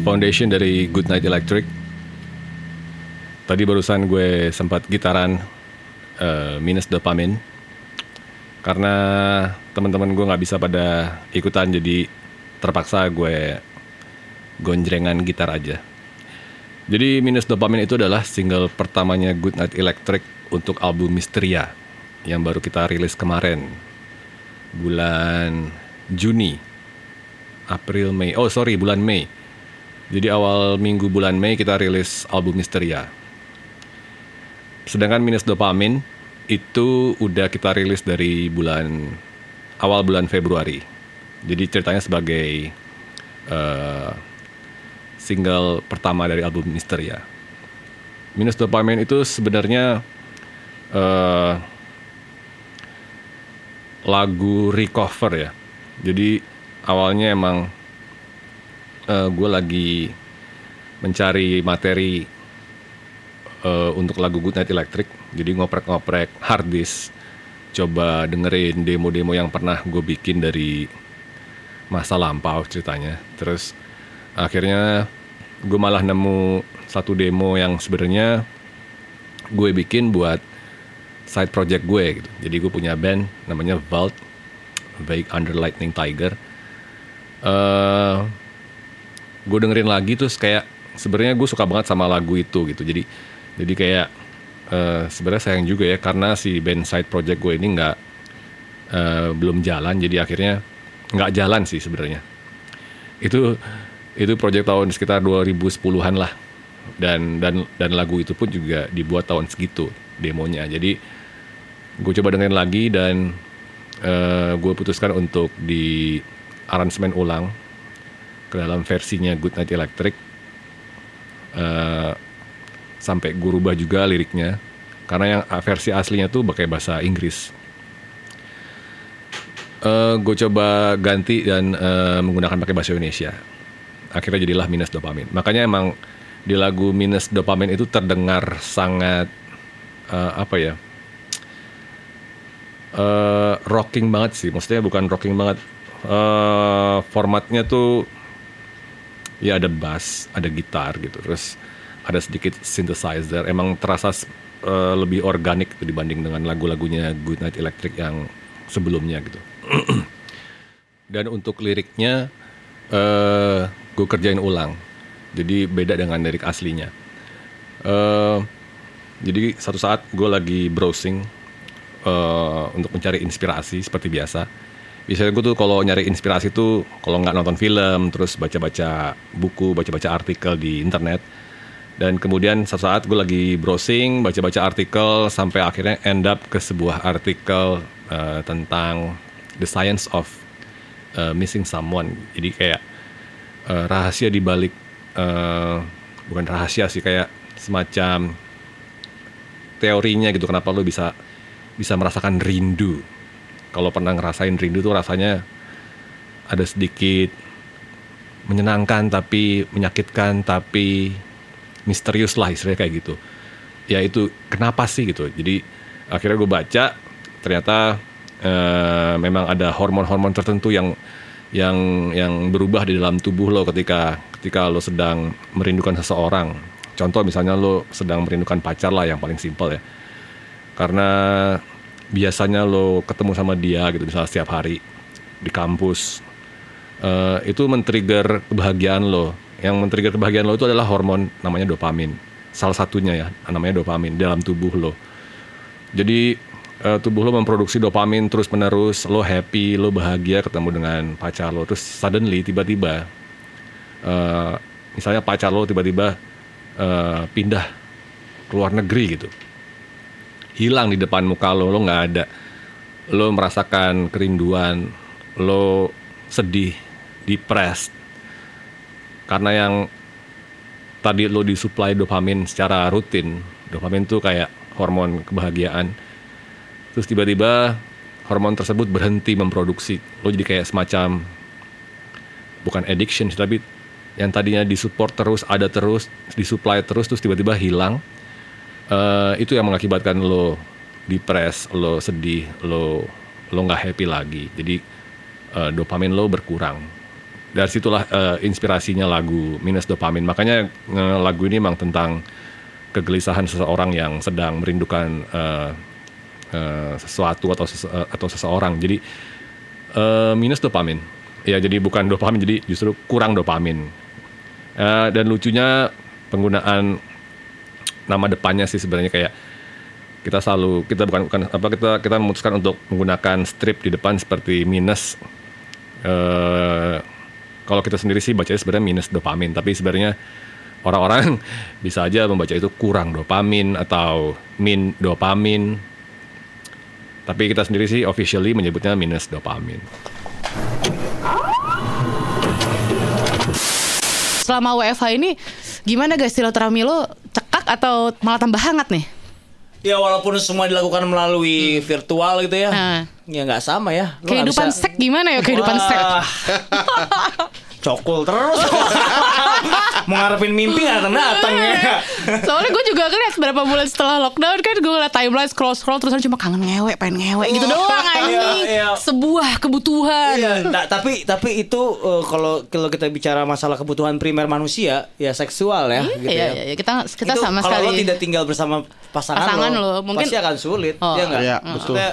F: Foundation dari Goodnight Electric. Tadi barusan gue sempat gitaran eh, minus dopamin. karena teman-teman gue nggak bisa pada ikutan jadi terpaksa gue gonjrengan gitar aja. Jadi Minus Dopamin itu adalah single pertamanya Good Night Electric untuk album Misteria yang baru kita rilis kemarin bulan Juni, April, Mei. Oh sorry bulan Mei. Jadi awal minggu bulan Mei kita rilis album Misteria. Sedangkan Minus Dopamin itu udah kita rilis dari bulan awal bulan Februari. Jadi ceritanya sebagai eh, single pertama dari album Misteria. Minus Dopamin itu sebenarnya eh, lagu recover ya. Jadi awalnya emang gue lagi mencari materi eh, untuk lagu Good Night Electric. Jadi ngoprek-ngoprek hard disk, coba dengerin demo-demo yang pernah gue bikin dari masa lampau ceritanya. Terus akhirnya gue malah nemu satu demo yang sebenarnya gue bikin buat side project gue gitu. Jadi gue punya band namanya Vault, Vague Under Lightning Tiger. eh gue dengerin lagi terus kayak sebenarnya gue suka banget sama lagu itu gitu. Jadi jadi kayak eh sebenarnya sayang juga ya karena si band side project gue ini nggak eh, belum jalan. Jadi akhirnya nggak jalan sih sebenarnya. Itu itu project tahun sekitar 2010-an lah. Dan dan dan lagu itu pun juga dibuat tahun segitu demonya. Jadi gue coba dengerin lagi dan eh, gue putuskan untuk di aransemen ulang ke dalam versinya Good Night Electric Eh, sampai gue rubah juga liriknya. Karena yang versi aslinya tuh pakai bahasa Inggris. Gue coba ganti dan eh, menggunakan pakai bahasa Indonesia. Akhirnya jadilah minus dopamin. Makanya emang di lagu minus dopamin itu terdengar sangat eh, apa ya eh, rocking banget sih. Maksudnya bukan rocking banget. Eh, formatnya tuh ya ada bass, ada gitar gitu, terus ada sedikit synthesizer. Emang terasa eh, lebih organik gitu dibanding dengan lagu-lagunya Good Night Electric yang sebelumnya gitu. Dan untuk liriknya eh gue kerjain ulang, jadi beda dengan lirik aslinya. eh jadi satu saat gue lagi browsing eh, untuk mencari inspirasi seperti biasa. Biasanya gue tuh kalau nyari inspirasi tuh kalau nggak nonton film, terus baca-baca buku, baca-baca artikel di internet. Dan kemudian satu saat gue lagi browsing, baca-baca artikel sampai akhirnya end up ke sebuah artikel eh, tentang the science of eh, missing someone. Jadi kayak eh, rahasia di balik eh, bukan rahasia sih kayak semacam teorinya gitu kenapa lo bisa bisa merasakan rindu kalau pernah ngerasain rindu tuh rasanya ada sedikit menyenangkan tapi menyakitkan tapi misterius lah istilahnya kayak gitu. Ya itu kenapa sih gitu? Jadi akhirnya gue baca ternyata eh, memang ada hormon-hormon tertentu yang yang yang berubah di dalam tubuh lo ketika ketika lo sedang merindukan seseorang. Contoh misalnya lo sedang merindukan pacar lah yang paling simpel ya. Karena biasanya lo ketemu sama dia gitu misalnya setiap hari di kampus Eh, itu men-trigger kebahagiaan lo. Yang men-trigger kebahagiaan lo itu adalah hormon namanya dopamin. Salah satunya ya namanya dopamin dalam tubuh lo. Jadi eh, tubuh lo memproduksi dopamin terus menerus lo happy lo bahagia ketemu dengan pacar lo. Terus suddenly tiba-tiba eh, misalnya pacar lo tiba-tiba eh, pindah ke luar negeri gitu hilang di depan muka lo lo nggak ada. Lo merasakan kerinduan lo sedih depressed. Karena yang tadi lo disuplai dopamin secara rutin. Dopamin tuh kayak hormon kebahagiaan. Terus tiba-tiba hormon tersebut berhenti memproduksi. Lo jadi kayak semacam bukan addiction tapi yang tadinya disupport terus ada terus disuplai terus terus tiba-tiba hilang Eh, itu yang mengakibatkan lo depres, lo sedih, lo lo nggak happy lagi. Jadi eh, dopamin lo berkurang. Dari situlah eh, inspirasinya lagu minus dopamin. Makanya eh, lagu ini memang tentang kegelisahan seseorang yang sedang merindukan eh, eh, sesuatu atau sese- atau seseorang. Jadi eh, minus dopamin. Ya jadi bukan dopamin jadi justru kurang dopamin. Eh, dan lucunya penggunaan nama depannya sih sebenarnya kayak kita selalu kita bukan bukan apa kita kita memutuskan untuk menggunakan strip di depan seperti minus eh kalau kita sendiri sih bacanya sebenarnya minus dopamin tapi sebenarnya orang-orang bisa aja membaca itu kurang dopamin atau min dopamin. Tapi kita sendiri sih officially menyebutnya minus dopamin.
D: Selama WFH ini gimana guys silaturahmi lo cekak atau malah tambah hangat nih?
B: Ya walaupun semua dilakukan melalui virtual gitu ya.
D: Nah.
B: Ya nggak sama ya. Lu
D: Kehidupan
B: bisa-
D: sek gimana ya kehidupan sek?
B: Wah. Cokul terus. Mau ngarepin mimpi nggak datang datang ya.
D: Soalnya gue juga ngeliat berapa bulan setelah lockdown kan gue ngeliat timeline scroll scroll terus cuma kangen ngewe pengen ngewe gitu doang anjing.
B: Iya, iya.
D: Sebuah kebutuhan.
B: Iya, nah, tapi tapi itu eh, kalau kalau kita bicara masalah kebutuhan primer manusia ya seksual ya. gitu
D: Iya,
B: ya.
D: iya, iya. kita kita
B: Itu
D: sama
B: kalau
D: sekali.
B: lo tidak tinggal bersama pasangan,
D: Pasangan lo, mungkin-
B: pasti akan sulit,
D: Oh.
B: ya nggak?
C: Iya,
B: Maksudnya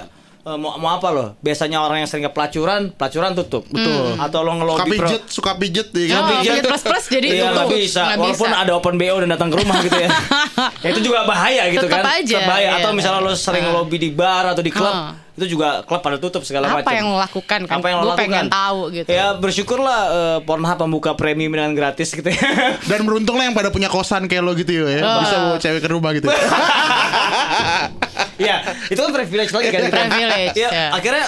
B: eh, mau mau apa lo? Biasanya orang yang sering ke pelacuran, pelacuran tutup, betul. Atau lo
C: Suka
B: ngelobi pro-
C: pijet, suka pijet ya
B: Suka
C: kan?
D: Oh,
B: pijet.
D: pijet plus-plus jadi
B: iya,
D: tutup.
B: nggak bisa. Walaupun
D: bisa.
B: ada open BO dan datang ke rumah gitu ya. ya itu juga bahaya gitu
D: Tetep
B: kan.
D: aja,
B: bahaya. Atau
D: iya.
B: misalnya lo sering lobby di bar atau di klub,
D: Ah.
B: Itu juga klub pada tutup segala
D: Apa
B: macam.
D: yang lo lakukan kan?
B: Apa yang lo
D: Gue pengen
B: lakukan?
D: tahu gitu.
B: Ya bersyukurlah eh, Pornhub membuka premium dengan gratis gitu ya.
C: Dan beruntunglah yang pada punya kosan kayak lo gitu ya,
D: Oh.
C: bisa bawa cewek ke rumah gitu.
B: Iya, itu kan privilege lagi kan.
D: Privilege,
B: Iya,
D: ya.
B: akhirnya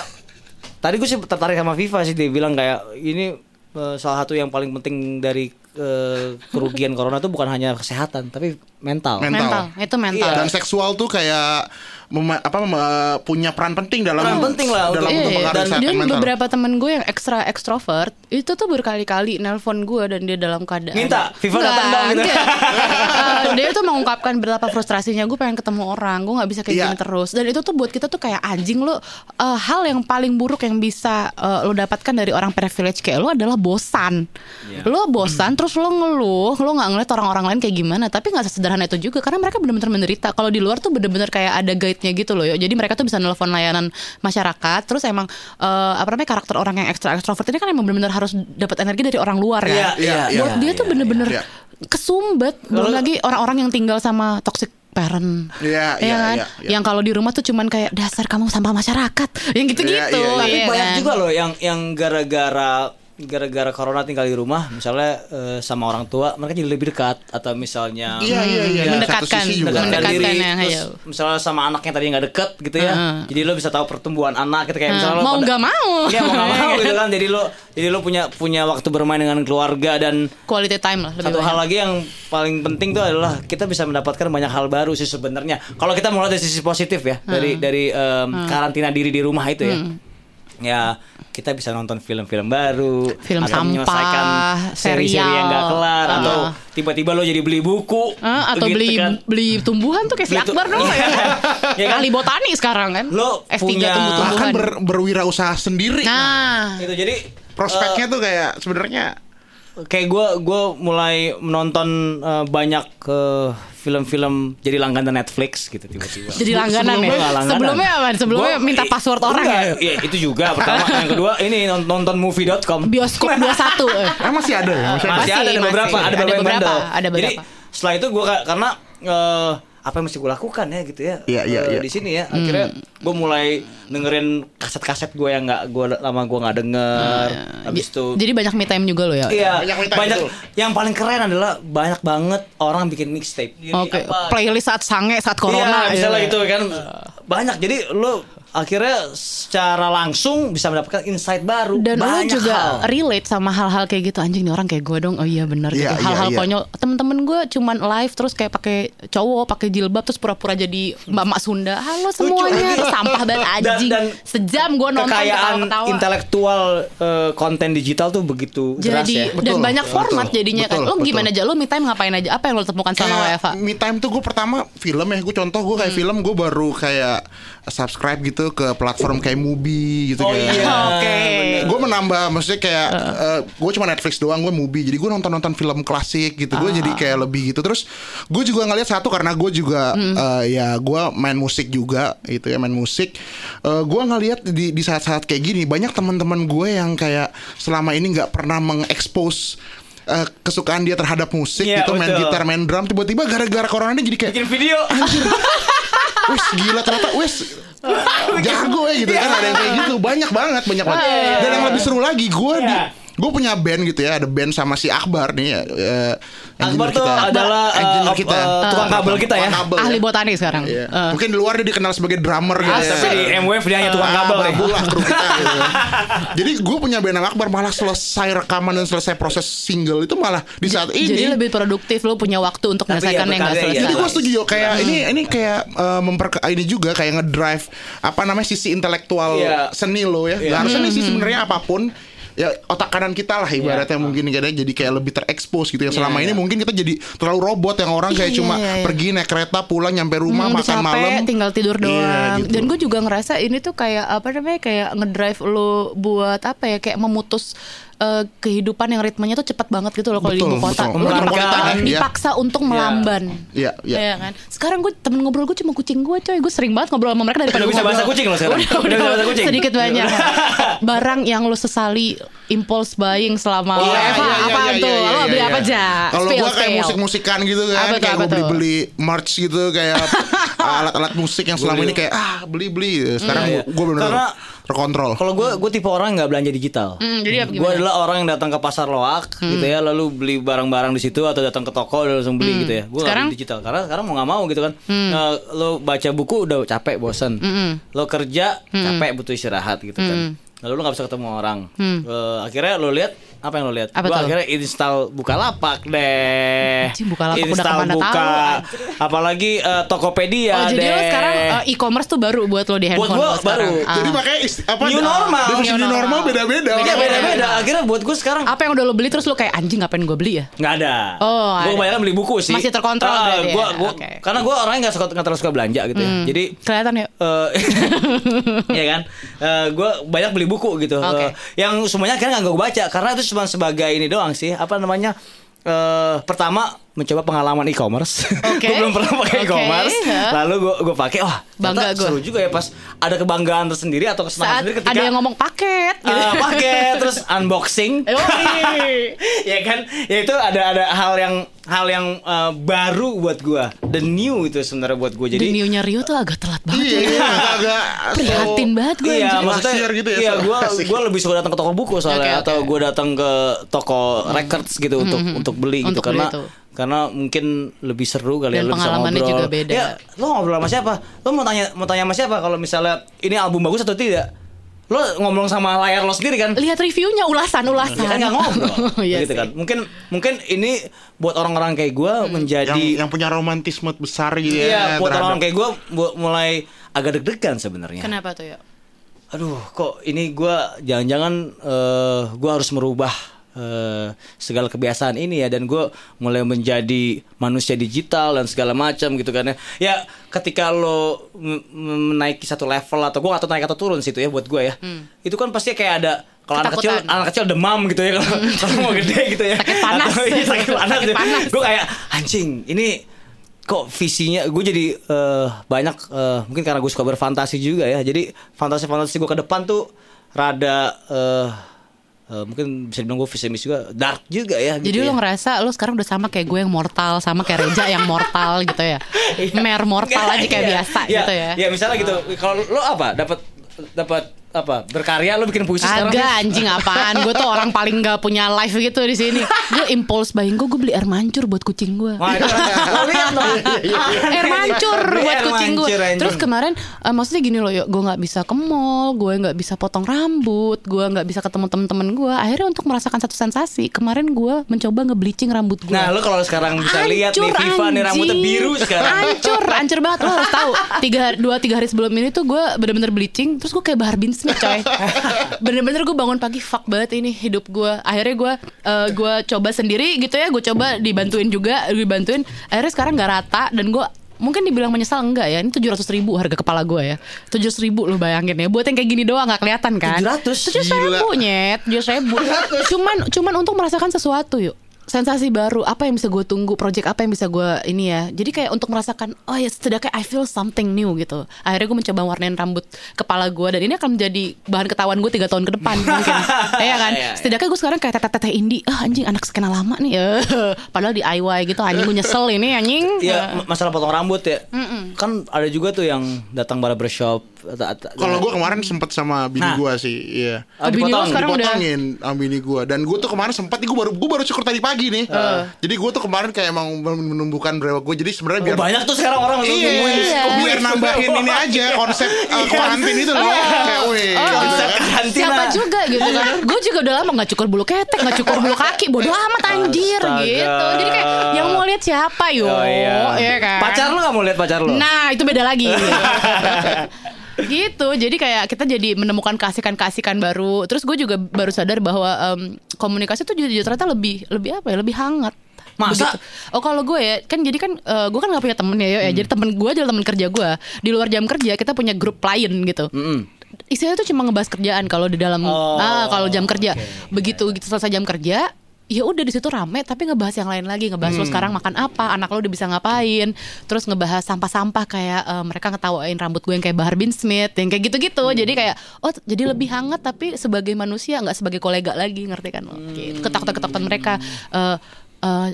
B: tadi gue sih tertarik sama Viva sih dia bilang kayak ini eh, salah satu yang paling penting dari eh, kerugian corona itu bukan hanya kesehatan tapi mental.
C: Mental.
D: mental. Itu mental.
B: Iya.
C: Dan seksual tuh kayak mema- apa mem- punya peran penting dalam
B: Peran penting lah
C: dalam
B: untuk-
D: Iya,
C: mempengaruhi
D: dan
C: mental.
D: beberapa temen gue yang ekstra ekstrovert itu tuh berkali-kali nelpon gue dan dia dalam keadaan
B: Minta, Viva datang dong, gitu.
D: Eh, dia tuh mengungkapkan betapa frustrasinya gue pengen ketemu orang gue nggak bisa kayak
C: Iya.
D: gini terus dan itu tuh buat kita tuh kayak anjing lo eh, hal yang paling buruk yang bisa eh, lo dapatkan dari orang privilege kayak lo adalah bosan
B: Iya.
D: lo bosan terus lo ngeluh lo nggak ngeliat orang-orang lain kayak gimana tapi nggak sesederhana itu juga karena mereka bener-bener menderita kalau di luar tuh bener-bener kayak ada guide-nya gitu loh ya jadi mereka tuh bisa nelfon layanan masyarakat terus emang eh, apa namanya karakter orang yang ekstra ekstrovert ini kan emang bener-bener harus dapat energi dari orang luar kan
B: iya,
D: buat
B: iya,
D: dia tuh
B: iya,
D: bener-bener
C: iya.
D: kesumbet belum
B: Kalau-
D: lagi orang-orang yang tinggal sama toxic parent
C: Iya,
D: ya
C: iya,
D: kan
C: iya, iya.
D: yang kalau di rumah tuh cuman kayak dasar kamu sampah masyarakat yang gitu-gitu
C: Iya, iya, iya.
B: Tapi
D: ya
B: banyak
D: kan?
B: juga loh yang yang gara-gara gara-gara corona tinggal di rumah misalnya eh, sama orang tua mereka jadi lebih dekat atau misalnya
C: Iya, iya, iya.
B: Ya,
C: Satu
D: mendekatkan,
C: sisi juga.
B: mendekatkan diri
D: ya,
B: terus
D: ayo.
B: misalnya sama anak yang tadi nggak deket gitu ya
D: Heeh.
B: jadi lo bisa tahu pertumbuhan anak gitu kayak
D: Heeh.
B: misalnya lo
D: Mau nggak mau.
B: iya mau nggak mau gitu kan jadi lo jadi lo punya punya waktu bermain dengan keluarga dan
D: quality time lah lebih
B: satu
D: banyak.
B: hal lagi yang paling penting tuh adalah kita bisa mendapatkan banyak hal baru sih sebenarnya. Kalau kita mulai dari sisi positif ya, dari
D: Hmm.
B: dari em, karantina diri di rumah itu ya. Ya, kita bisa nonton film-film baru,
D: Film
B: atau
D: sampah,
B: menyelesaikan seri-seri
D: serial.
B: yang gak kelar
D: Ah.
B: atau tiba-tiba lo jadi beli buku
D: Eh, atau
B: begitu
D: beli
B: kan.
D: beli tumbuhan tuh kayak si Akbar dong ya.
B: Ya kan?
D: Ahli botani sekarang kan.
B: Lo
D: S3
B: punya-
D: tumbuh-tumbuhan.
C: Bahkan ber, berwirausaha sendiri.
D: Nah,
B: Itu jadi
C: Prospeknya tuh kayak sebenarnya
B: kayak gue gue mulai menonton eh, banyak eh, film-film jadi langganan Netflix gitu tiba-tiba.
D: jadi langganan
B: Sebelumnya
D: ya.
B: langganan.
D: Sebelumnya apa? Sebelumnya
B: Gua-
D: minta password orang
B: enggak,
D: ya.
B: Iya, itu juga pertama. Yang kedua ini non- nonton movie.com.
D: Bioskop 21. eh.
C: eh, masih ada ya, masih ada.
B: Masih, ada, ada
D: Masih,
B: beberapa,
D: masih.
B: ada beberapa,
D: Ada beberapa, ada
B: Jadi
D: beberapa.
B: setelah itu gue karena eh, apa yang mesti gue lakukan ya gitu ya
C: Iya, iya,
B: eh,
C: iya.
B: di sini ya akhirnya gue mulai dengerin kaset-kaset gue yang nggak gue lama gue nggak denger habis itu
D: Jadi banyak me time juga lo ya.
B: Iya,
C: Banyak me time,
B: banyak.
C: betul.
B: Yang paling keren adalah banyak banget orang bikin mixtape.
D: Oke,
B: apa-
D: playlist saat sange, saat corona.
B: Iya, misalnya
D: iya.
B: gitu kan. Banyak. Jadi lo akhirnya secara langsung bisa mendapatkan insight baru.
D: Dan lo
B: banyak
D: juga
B: hal.
D: relate sama hal-hal kayak gitu anjing nih orang kayak gue dong. Oh iya benar
C: Iya,
D: gitu. Hal-hal
C: iya.
D: konyol. Temen-temen gue cuman live terus kayak pakai cowok, pakai jilbab terus pura-pura jadi mbak-mbak Sunda. Halo semuanya, terus sampah banget
B: Dan-
D: anjing.
B: dan
D: Sejam gue nonton
B: kekayaan
D: ketawa-ketawa.
B: intelektual eh, konten digital tuh begitu deras
D: Jadi
B: ya.
D: dan
C: Betul,
D: banyak
C: betul,
D: format jadinya kan.
C: betul,
D: Lo gimana
C: betul.
D: aja? Lo me time ngapain aja? Apa yang lo temukan selama
C: Kayak
D: WFH?
C: me time tuh gue pertama film ya gue contoh gue
D: Hmm.
C: kayak film gue baru kayak kayak subscribe gitu ke platform kayak Mubi gitu
B: Oh
C: kayak.
B: iya.
D: Oke.
C: gue menambah maksudnya kayak gue cuma Netflix doang gue movie jadi gue nonton nonton film klasik gitu gue jadi kayak lebih gitu terus gue juga ngeliat satu karena gue juga eh, ya gue main musik juga gitu ya main musik Eh, gue ngeliat di di saat-saat kayak gini banyak teman-teman gue yang kayak selama ini nggak pernah mengekspos eh, kesukaan dia terhadap musik
B: Iya,
C: gitu main
B: betul.
C: gitar main drum tiba-tiba gara-gara corona ini jadi kayak
B: Bikin video.
C: wes gila ternyata wes. Jago ya gitu. Kan ada yang kayak gitu. Banyak banget banyak banget. Dan yang lebih seru lagi gue di
B: Iya.
C: Gue punya band gitu ya ada band sama si Akbar nih ya eh,
B: Akbar tuh adalah
C: engineer
B: op-
C: kita
B: eh, tukang kabel kita ya.
C: Kabel
D: Ahli
C: ya.
D: botani sekarang.
C: Iya.
D: Eh.
C: mungkin di luar dia dikenal sebagai drummer gitu ya
B: Tapi di MWF dia hanya tukang kabel
C: Ah,
B: nih.
C: babu lah kru kita gitu. Jadi gue punya band sama Akbar malah selesai rekaman dan selesai proses single itu malah di saat ini
D: Jadi lebih produktif lo punya waktu untuk
B: Tapi
D: menyelesaikan
B: ya,
D: yang nggak
B: berkarya,
D: selesai.
C: Jadi gue
B: Iya.
C: setuju kayak ini ini kayak eh, memper ini juga kayak ngedrive apa namanya sisi intelektual
B: Iya.
C: seni lo ya. Gak harusnya nih sih sebenarnya apa pun ya otak kanan kita lah ibaratnya mungkin kadang jadi kayak lebih terekspos gitu ya. Selama ini mungkin kita jadi terlalu robot yang orang kayak
D: Iya,
C: cuma
D: iya, iya.
C: pergi naik kereta pulang nyampe rumah
D: Hmm,
C: makan
D: capek,
C: malam
D: tinggal tidur
C: Iya,
D: doang.
C: gitu.
D: Dan gue juga ngerasa ini tuh kayak apa namanya kayak ngedrive lo buat apa ya kayak memutus eh, kehidupan yang ritmenya tuh cepat banget gitu loh kalau di ibu kota.
C: betul.
D: Lo
B: Memerankan,
D: dipaksa,
C: ya.
D: untuk melamban.
C: Iya, iya.
D: Iya kan. Sekarang gue temen ngobrol gue cuma kucing gue coy. Gue sering banget ngobrol sama mereka daripada
B: Udah
D: gua
B: bisa bahasa kucing lo sekarang.
D: Udah,
B: Udah
D: udah,
B: bisa bahasa kucing.
D: Sedikit banyak. Barang yang lo sesali impulse buying selama
C: Iya,
D: WFH
C: iya, iya,
D: apa
C: iya,
D: tuh?
C: iya,
D: Lo
C: iya,
D: beli
C: iya.
D: apa aja?
C: Kalau gua kayak musik-musikan gitu kan,
D: Apa tuh,
C: kayak gue beli-beli merch gitu kayak alat-alat musik yang selama ini kayak ah beli-beli. Sekarang
B: Iya, iya.
C: gue benar-benar
B: Karena-
C: terkontrol.
B: Kalau gue gue tipe orang nggak belanja digital.
D: Hmm, jadi apa
B: Gue adalah orang yang datang ke pasar loak gitu ya, lalu beli barang-barang di situ atau datang ke toko dan langsung beli gitu ya. Gue
D: Sekarang?
B: beli digital karena sekarang mau nggak mau gitu kan. Nah, lo baca buku udah capek bosan. Lo kerja capek butuh istirahat gitu kan. Lalu lo nggak bisa ketemu orang. Eh, akhirnya lo lihat apa yang lo lihat?
D: Apa
B: Gue
D: tuh?
B: akhirnya install Bukalapak deh.
D: Anjing, Bukalapak udah
B: Install
D: ke mana
B: Buka.
D: tahu,
B: Apalagi eh, Tokopedia
D: Oh jadi
B: deh.
D: lo sekarang uh, e-commerce tuh baru buat lo di
B: Buat
D: handphone
B: gua
D: lo sekarang.
B: baru.
D: Ah.
C: Jadi makanya ist- apa
B: New normal.
C: Definisi
D: New
C: normal
D: normal.
C: beda-beda.
B: Iya beda-beda. Akhirnya buat gue sekarang
D: apa yang udah lo beli terus lo kayak anjing ngapain gue beli ya?
B: nggak ada.
D: Oh,
B: gue kebanyakan beli buku sih.
D: Masih terkontrol
B: Ah,
D: berarti ya?
B: gua, gua,
D: Oke.
B: Karena gue orangnya nggak suka nggak terlalu suka belanja gitu ya. Jadi
D: Kelihatan ya.
B: eh ya kan, gue banyak beli buku gitu.
D: Oke.
B: Eh, yang semuanya akhirnya nggak gue baca karena itu cuma sebagai ini doang sih. Apa namanya? eh pertama mencoba pengalaman e-commerce.
D: Oke.
B: gue belum pernah pakai
D: Oke,
B: e-commerce.
D: ya.
B: Lalu gue gue pakai, wah
D: Bangga gua.
B: seru juga ya pas ada kebanggaan tersendiri atau kesenangan
D: Saat
B: sendiri ketika
D: ada yang ngomong paket gitu.
B: eh, pakai terus unboxing. Ya kan ya itu ada ada hal yang hal yang eh, baru buat gua the new itu sebenarnya buat gua
D: Jadi
B: jadi
D: new-nya Rio tuh agak telat banget
C: Iya,
D: ya.
C: iya, agak
D: Prihatin banget gue
B: iya
D: anjir.
B: maksudnya
C: gitu ya,
B: iya
C: Asik.
B: gua lebih suka datang ke toko buku soalnya
D: Oke, oke.
B: atau gua datang ke toko records gitu untuk untuk beli gitu
D: Untuk beli
B: karena
D: itu.
B: Karena mungkin lebih seru kali ya
D: Dan
B: lo bisa
D: pengalamannya
B: ngobrol.
D: juga beda.
B: ya lo ngobrol sama siapa lo mau tanya mau tanya sama siapa kalau misalnya ini album bagus atau tidak lo ngomong sama layar lo sendiri kan
D: Lihat reviewnya ulasan-ulasan.
B: Ya kan nggak ngobrol
D: Iya
B: gitu
D: sih.
B: kan mungkin mungkin ini buat orang-orang kayak gue menjadi
C: yang yang punya romantisme besar gitu ya.
B: iya buat
C: terhadap-
B: orang kayak gue mulai agak deg-degan sebenarnya
D: Kenapa tuh ya?
B: aduh kok ini gue jangan-jangan eh gue harus merubah eh, segala kebiasaan ini ya. Dan gue mulai menjadi manusia digital dan segala macam gitu kan ya. Ya ketika lo menaiki satu level atau gue atau naik atau turun situ ya buat gue ya. Itu kan pasti kayak ada kalau anak kecil anak kecil demam gitu ya. Kalau kalau mau gede gitu ya.
D: Sakit panas.
B: Atau, iya, sakit panas,
D: Sakit panas.
B: gue kayak anjing ini kok visinya gue jadi eh, banyak eh, mungkin karena gue suka berfantasi juga ya. Jadi fantasi-fantasi gue ke depan tuh rada eh, eh, mungkin bisa dibilang gue pesimis juga dark juga ya
D: Jadi
B: gitu
D: lo
B: ya.
D: ngerasa lo sekarang udah sama kayak gue yang mortal sama kayak Reja yang mortal gitu ya. Mer mortal aja kayak
B: Iya,
D: biasa
B: iya,
D: gitu ya.
B: ya misalnya gitu kalau lo apa dapat dapat apa berkarya lo bikin puisi sekarang
D: Agak
B: sih?
D: anjing apaan Gue tuh orang paling gak punya life gitu di sini Gue impulse buying gue Gue beli air mancur buat kucing gue
B: lo dong.
D: air mancur buat
B: air
D: kucing gue
B: anjing.
D: terus kemarin eh, maksudnya gini loh yuk gue nggak bisa ke mall gue nggak bisa potong rambut gue nggak bisa ketemu temen-temen gue akhirnya untuk merasakan satu sensasi kemarin gue mencoba ngebleaching rambut gue
B: Nah, lo kalau sekarang bisa lihat nih Viva nih rambutnya
D: anjing.
B: biru sekarang.
D: Hancur, hancur banget Lo harus tahu. Tiga, Dua tiga hari sebelum ini tuh gue bener-bener bleaching Terus gue kayak Bahar Bin Smith coy. Bener-bener gue bangun pagi Fuck banget ini hidup gue Akhirnya gue eh, Gue coba sendiri gitu ya Gue coba dibantuin juga Dibantuin. Akhirnya sekarang gak rata Dan gue mungkin dibilang menyesal enggak ya? Ini 700 ribu harga kepala gue ya. 700 ribu lu bayangin ya. Buat yang kayak gini doang nggak kelihatan kan?
B: 700?
D: 700 ribu nyet. 700 ribu. cuman cuman untuk merasakan sesuatu yuk sensasi baru apa yang bisa gue tunggu project apa yang bisa gue ini ya jadi kayak untuk merasakan oh ya setidaknya I feel something new gitu akhirnya gue mencoba warnain rambut kepala gue dan ini akan menjadi bahan ketahuan gue tiga tahun ke depan mungkin ya kan
B: Iya, iya.
D: setidaknya gue sekarang kayak teteh-teteh indie ah anjing anak skena lama nih Eh, padahal DIY gitu anjing gue nyesel ini anjing
B: Iya, ma- masalah potong rambut ya. Kan ada juga tuh yang datang barbershop
C: Kalau gue kemarin sempet sama bini
B: Nah.
C: gue sih, iya.
B: Ah,
D: Bini
B: dipotong.
D: sekarang udah-
C: dipotongin sama bini gue dan gue tuh kemarin sempat gue baru gue baru cukur tadi pagi nih jadi gue tuh kemarin kayak emang menumbuhkan brewok gue jadi sebenarnya biar
B: Oh, banyak tuh sekarang orang
C: Iya,
B: iya.
C: biar nambahin ini aja konsep uh, karantin itu loh. Kayak wih.
D: Oh.
C: gitu
B: Konsep
C: kan.
D: Siapa juga gitu kan Gue juga udah lama gak cukur bulu ketek Gak cukur bulu kaki Bodoh amat anjir
B: Astaga.
D: gitu Jadi kayak Yang mau lihat siapa yo
B: Oh, iya.
D: Iya kan
B: Pacar lu gak mau lihat pacar lu?
D: Nah itu beda lagi gitu jadi kayak kita jadi menemukan kasihkan-kasihkan baru terus gue juga baru sadar bahwa em, komunikasi tuh juga ternyata lebih lebih apa ya lebih hangat
B: Masa?
D: Begitu. Oh kalau gue ya kan jadi kan eh, gue kan gak punya temen ya, ya. jadi temen gue adalah temen kerja gue di luar jam kerja kita punya grup klien gitu
B: Mm-mm.
D: Isinya tuh cuma ngebahas kerjaan kalau di dalam
B: Oh,
D: ah kalau jam kerja begitu gitu selesai jam kerja ya udah di situ rame tapi ngebahas yang lain lagi. Ngebahas lo sekarang makan apa anak lo udah bisa ngapain. Terus ngebahas sampah-sampah kayak eh, mereka ngetawain rambut gue yang kayak Bahar bin Smith yang kayak gitu-gitu. Jadi kayak oh jadi lebih hangat tapi sebagai manusia nggak sebagai kolega lagi ngerti kan lo? Gitu. ketakutan-ketakutan mereka. Eh, eh,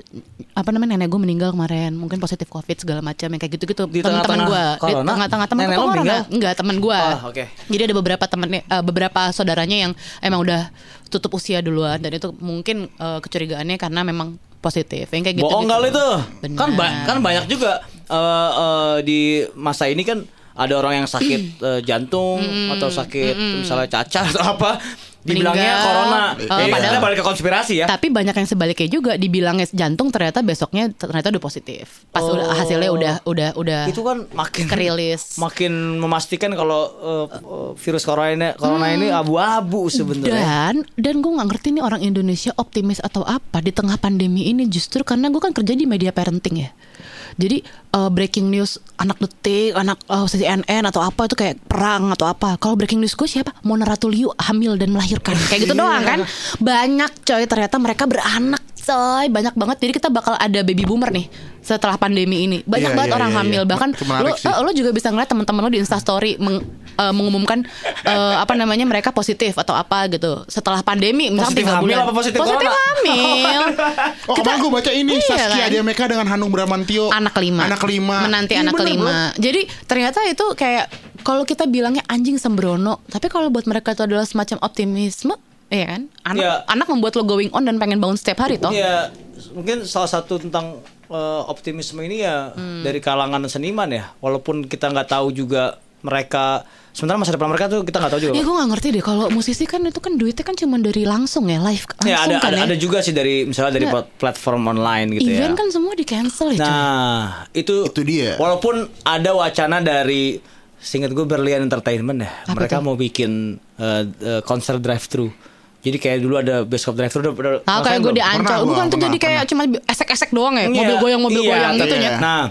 D: apa namanya nenek gue meninggal kemarin. Mungkin positif covid segala macam yang kayak gitu-gitu.
B: Di
D: teman-teman gue di tengah-tengah teman gue corona? enggak teman gue
B: Oh, oke.
D: jadi ada beberapa temennya, eh, beberapa saudaranya yang emang udah tutup usia duluan dan itu mungkin eh, kecurigaannya karena memang positif. Yang kayak gitu.
B: Bohong kali itu.
D: Benar.
B: Kan ba- kan banyak juga eh, eh, di masa ini kan ada orang yang sakit eh, jantung atau sakit misalnya cacar atau apa dibilangnya
D: Meninggal.
B: corona.
D: Oh,
B: Jadi
D: padahal-
B: kita balik ke konspirasi ya.
D: Tapi banyak yang sebaliknya juga dibilangnya jantung ternyata besoknya ternyata udah positif. Pas
B: Oh.
D: udah hasilnya udah udah udah
B: itu kan makin
D: kerilis.
B: makin memastikan kalau eh, eh, virus corona ini corona ini
D: Hmm.
B: abu-abu sebenarnya.
D: Dan dan gue nggak ngerti nih orang Indonesia optimis atau apa di tengah pandemi ini justru karena gue kan kerja di media parenting ya. Jadi eh, breaking news anak detik, anak eh, CNN atau apa itu kayak perang atau apa. Kalau breaking news gue siapa? Mona Ratuliu hamil dan melahirkan. Kayak gitu doang kan. Banyak coy ternyata mereka beranak coy. Banyak banget. Jadi kita bakal ada baby boomer nih setelah pandemi ini. Banyak
C: Iya,
D: banget
C: iya,
D: orang
C: iya,
D: hamil.
C: iya.
D: Bahkan lo, eh, lo juga bisa ngeliat teman-teman lo di Instastory meng- eh, mengumumkan eh, apa namanya mereka positif atau apa gitu setelah pandemi misalnya
B: Positif
D: tiga
B: hamil
D: bulan
B: apa positif corona?
D: hamil
C: Oh kemarin gue baca ini
D: Iya
C: Saskia
D: kan?
C: Diameka dengan Hanung Bramantio
D: anak kelima
C: Anak kelima
D: menanti
C: Iya,
D: anak
C: bener,
D: kelima
C: bro.
D: jadi ternyata itu kayak kalau kita bilangnya anjing sembrono tapi kalau buat mereka itu adalah semacam optimisme Iya kan anak
B: Iya.
D: anak membuat lo going on dan pengen bangun setiap hari toh
B: Iya, mungkin salah satu tentang eh, optimisme ini ya
D: Hmm.
B: dari kalangan seniman ya. Walaupun kita nggak tahu juga mereka sementara masa depan mereka tuh kita nggak tahu juga.
D: Ya gue gak ngerti deh kalau musisi kan itu kan duitnya kan cuma dari langsung ya live langsung
B: Ya ada
D: kan
B: ada,
D: ya.
B: ada juga sih dari misalnya dari plat- platform online gitu
D: Event
B: ya.
D: kan semua di cancel ya.
B: Nah, itu
C: Itu dia.
B: Walaupun ada wacana dari singkat gue Berlian Entertainment ya.
D: Apa
B: mereka
D: tuh?
B: mau bikin eh, eh, konser drive thru. Jadi kayak dulu ada bioskop drive thru udah, udah
D: Tahu kayak gue
B: belum?
D: di
C: Pernah
D: Ancol,
C: gua,
D: bukan tuh jadi kayak cuma esek-esek doang ya,
B: Iya,
D: mobil goyang mobil
B: iya,
D: goyang gitu ya.
B: Nah,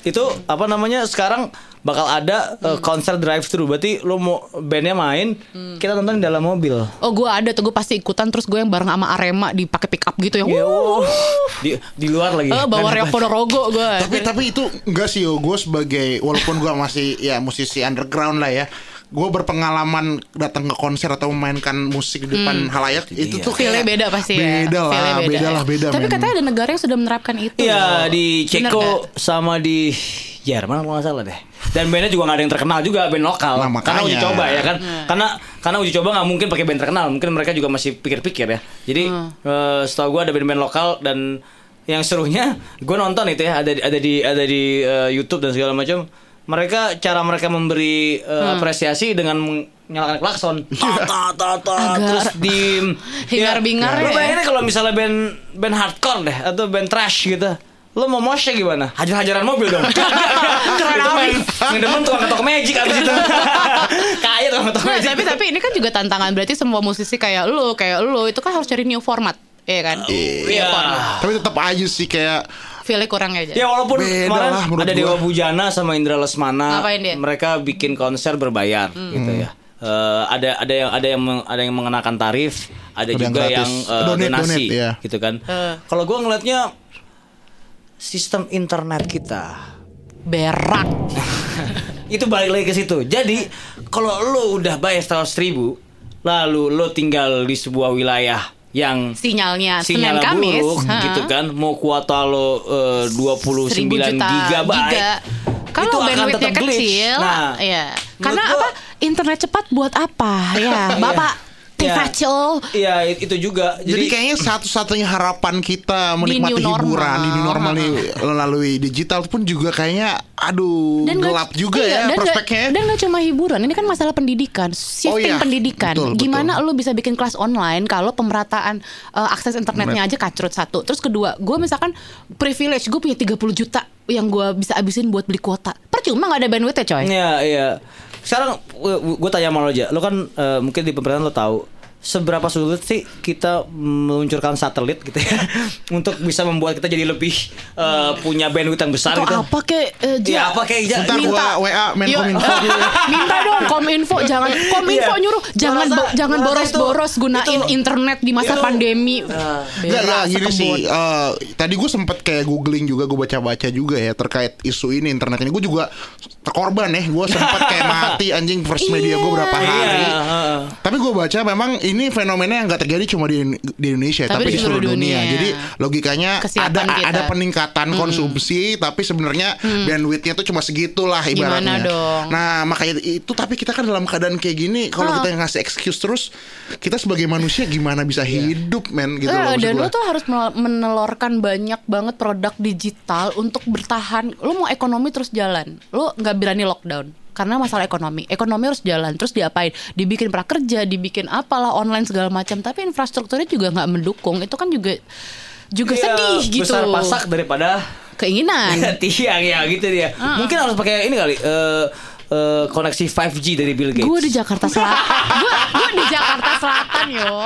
B: itu apa namanya sekarang bakal ada uh,
D: Hmm.
B: konser drive thru. Berarti lo mau bandnya main, kita nonton di dalam mobil.
D: Oh gue ada tuh gue pasti ikutan terus gue yang bareng sama Arema dipakai pick up gitu yang
B: Iya,
D: wuh.
B: wow. di di luar lagi.
D: Eh, bawa reok Ponorogo gue.
C: Tapi tapi itu enggak sih yo. Gue sebagai walaupun gue masih ya musisi underground lah ya. Gue berpengalaman datang ke konser atau memainkan musik di depan halayak itu tuh
D: Feelnya
C: kayak
D: beda pasti ya.
C: Beda lah,
D: Feelnya
C: beda, lah, beda.
D: Tapi
C: men.
D: katanya ada negara yang sudah menerapkan itu.
B: Iya
D: loh.
B: di
D: Bener
B: Ceko sama di Jerman kalau nggak salah deh. Dan bandnya juga nggak ada yang terkenal juga band lokal.
C: Nah,
B: karena
C: makanya.
B: uji coba ya kan. Karena karena uji coba nggak mungkin pakai band terkenal. Mungkin mereka juga masih pikir-pikir ya. Jadi eh, setahu gue ada band-band lokal dan yang serunya gue nonton itu ya ada di- ada di ada di eh, YouTube dan segala macam. Mereka cara mereka memberi eh, apresiasi dengan menyalakan klakson. Ta ta ta ta terus di
D: hingar-bingar
B: Lu
D: ya.
B: bayangin kalau misalnya band band hardcore deh atau band trash gitu. Lo mau moshnya gimana? Hajar-hajaran mobil dong. Keren itu main. Yang demen tukang ketok magic abis itu. Kaya tukang ketok
D: Nah,
B: magic.
D: tapi tapi ini kan juga tantangan berarti semua musisi kayak lu kayak lu itu kan harus cari new format, Iya kan?
B: Iya.
C: Tapi tetap aja sih kayak
D: Feelnya kurang aja.
B: Ya walaupun
C: Beda
B: kemarin
C: lah
B: ada Dewa
C: gua.
B: Bujana sama Indra Lesmana, mereka bikin konser berbayar gitu ya. Eh, ada ada yang ada yang meng- ada yang mengenakan tarif, ada,
C: Ada yang
B: juga
C: gratis.
B: yang eh,
C: Donate,
B: donasi,
C: donate, ya.
B: gitu kan. Kalau gua ngelihatnya sistem internet kita
D: Berak.
B: itu balik lagi ke situ. Jadi kalau lo udah bayar seratus ribu, lalu lo tinggal di sebuah wilayah yang
D: Sinyalnya
B: sinyal
D: Senin Kamis.
B: buruk
D: ha.
B: gitu kan mau kuota lo eh, 29
D: Seribu juta
B: gigabyte
D: giga.
B: itu
D: Kalau
B: akan
D: bandwidthnya
B: glitch.
D: kecil,
B: nah
D: ya. Karena
B: gua-
D: apa? Internet cepat buat apa? Ya, Bapak
B: Iya.
D: Tifaco.
B: iya it- itu juga
C: Jadi, kayaknya satu-satunya harapan kita menikmati
D: normal.
C: hiburan di new normal nih melalui digital pun juga kayaknya aduh
D: nggak-
C: gelap juga
D: iya,
C: ya
D: dan nggak-
C: prospeknya.
D: Dan gak cuma hiburan, ini kan masalah pendidikan, shifting
C: iya,
D: pendidikan.
C: betul, betul.
D: Gimana lu bisa bikin kelas online kalau pemerataan uh, akses internetnya aja kacrut satu. Terus kedua, gue misalkan privilege, gue punya 30 juta yang gue bisa abisin buat beli kuota. Percuma gak ada bandwidth ya coy.
B: Iya, iya. Sekarang gue tanya sama lo aja. Lo kan eh, mungkin di pemerintahan lo tahu seberapa sulit sih kita meluncurkan satelit gitu ya untuk bisa membuat kita jadi lebih eh, punya bandwidth yang besar
D: Atau
B: gitu.
D: apa kek Ja?
B: Ya, apa kek, Ja?
C: Bentar
B: Minta.
C: gua WA dulu ya.
D: minta dong Kominfo jangan Kominfo
B: Iya.
D: nyuruh jangan bo- jangan boros-boros gunain
B: itu-
D: internet di masa
B: itu-
D: pandemi.
C: Enggak,
D: Berak
C: enggak gini
D: sekebun.
C: sih. eh, tadi gue sempet kayak googling juga, gue baca-baca juga ya terkait isu ini internet ini. Gue juga terkorban ya. Gue sempet kayak mati anjing first media gue berapa
B: Iya,
C: hari.
B: heeh.
C: Tapi gue baca memang ini fenomena yang nggak terjadi cuma di, di Indonesia,
D: Tapi
C: tapi,
D: di
C: seluruh dunia.
D: dunia.
C: Jadi logikanya
D: Kesiapan
C: ada
D: kita.
C: ada peningkatan konsumsi, tapi sebenarnya bandwidthnya tuh cuma segitulah
D: Gimana
C: ibaratnya.
D: dong?
C: Nah makanya itu tapi kita kan dalam keadaan kayak gini, kalau
D: Ah.
C: kita ngasih excuse terus, kita sebagai manusia gimana bisa hidup men gitu
D: Eh,
C: loh.
D: dan lo tuh harus menelorkan banyak banget produk digital untuk bertahan. Lo mau ekonomi terus jalan, lo nggak berani lockdown karena masalah ekonomi. Ekonomi harus jalan, terus diapain? Dibikin prakerja, dibikin apalah online segala macam. Tapi infrastrukturnya juga nggak mendukung. Itu kan juga juga
B: Iya,
D: sedih gitu.
B: Besar pasak daripada
D: Keinginan.
B: tiang ya gitu dia. Mungkin harus pakai ini kali eh, eh, koneksi 5G dari Bill Gates.
D: Gue di Jakarta Selatan. Gue gue di Jakarta Selatan yo.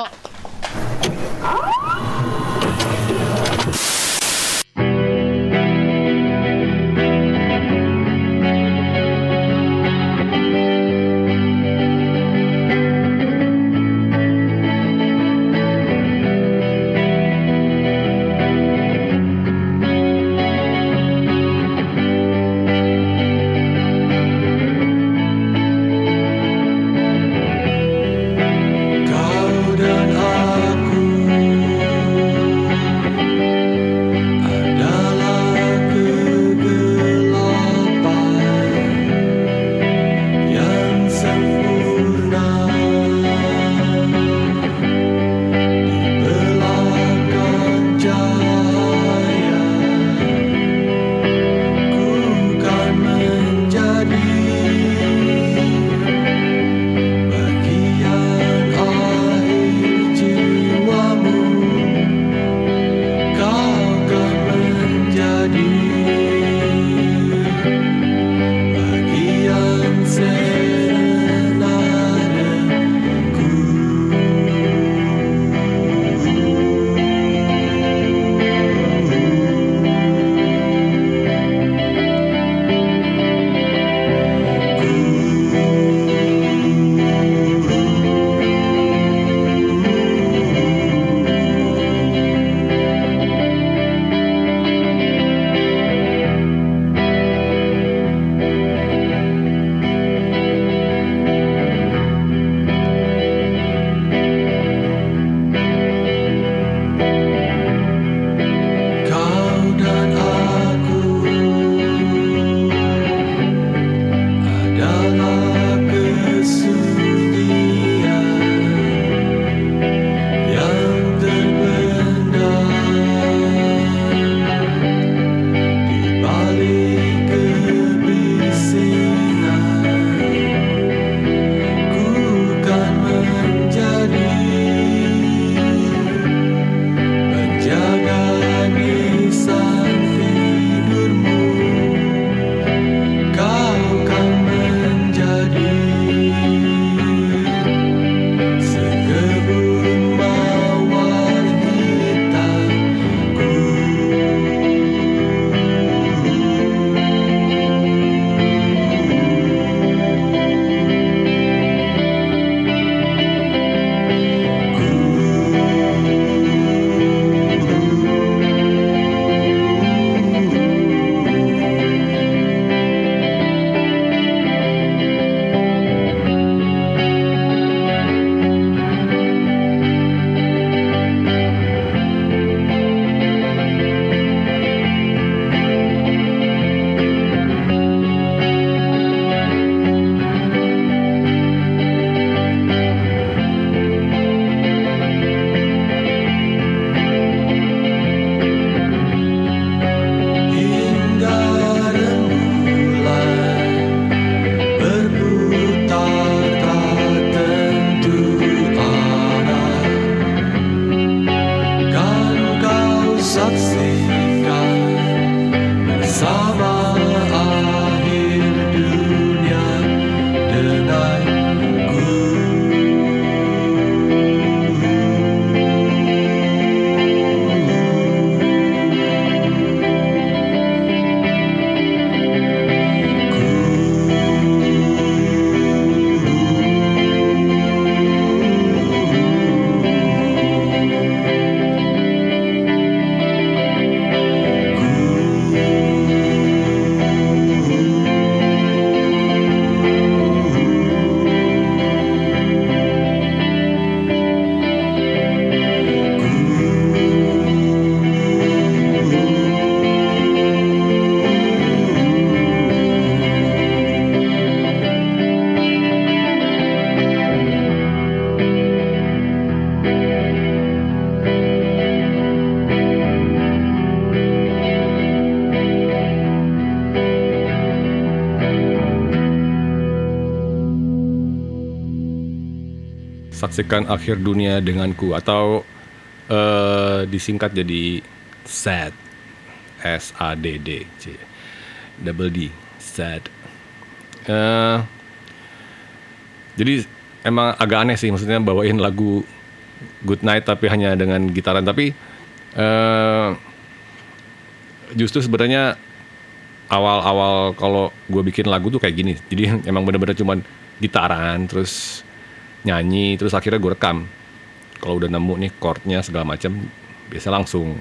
F: Saksikan akhir dunia denganku atau eh, disingkat jadi sad S A D D C double D sad Eh, jadi emang agak aneh sih maksudnya bawain lagu Good Night tapi hanya dengan gitaran. Tapi eh justru sebenarnya awal-awal kalau gue bikin lagu tuh kayak gini. Jadi emang bener-bener cuman gitaran terus nyanyi terus akhirnya gue rekam. Kalau udah nemu nih chordnya segala macam biasa langsung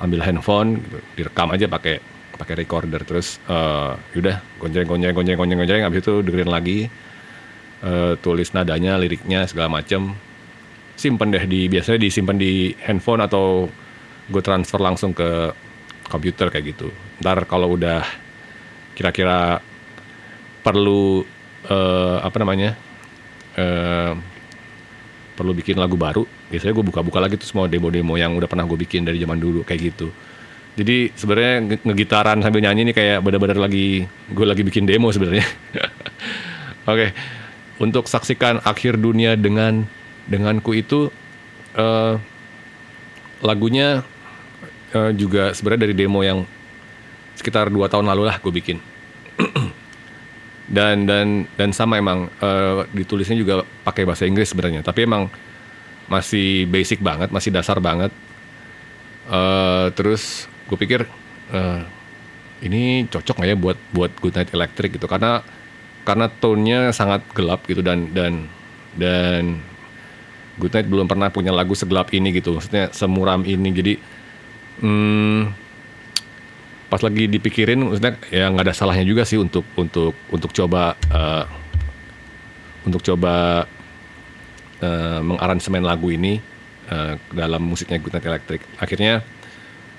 F: ambil handphone gitu, direkam aja pakai pakai recorder. Terus eh yaudah gonceng gonceng gonceng gonceng gonceng. Abis itu dengerin lagi eh, tulis nadanya liriknya segala macam simpen deh di biasanya disimpan di handphone atau gue transfer langsung ke komputer kayak gitu. Ntar kalau udah kira-kira perlu eh, apa namanya eh, perlu bikin lagu baru. Biasanya gue buka-buka lagi tuh semua demo-demo yang udah pernah gue bikin dari zaman dulu kayak gitu. Jadi sebenarnya nge- ngegitaran sambil nyanyi nih kayak bener-bener lagi gue lagi bikin demo sebenarnya. Oke untuk saksikan akhir dunia dengan denganku itu eh, lagunya eh, juga sebenarnya dari demo yang sekitar dua tahun lalu lah gue bikin dan dan dan sama emang eh, ditulisnya juga pakai bahasa Inggris sebenarnya. Tapi emang masih basic banget masih dasar banget. Eh, terus gue pikir eh, ini cocok nggak ya buat buat Good Night Electric gitu. Karena karena tone-nya sangat gelap gitu dan dan dan Good Night belum pernah punya lagu segelap ini gitu. Maksudnya semuram ini. Jadi hmm, pas lagi dipikirin maksudnya ya nggak ada salahnya juga sih untuk untuk untuk coba eh, untuk coba eh, mengaransemen lagu ini ke dalam musiknya Good Night Electric. Akhirnya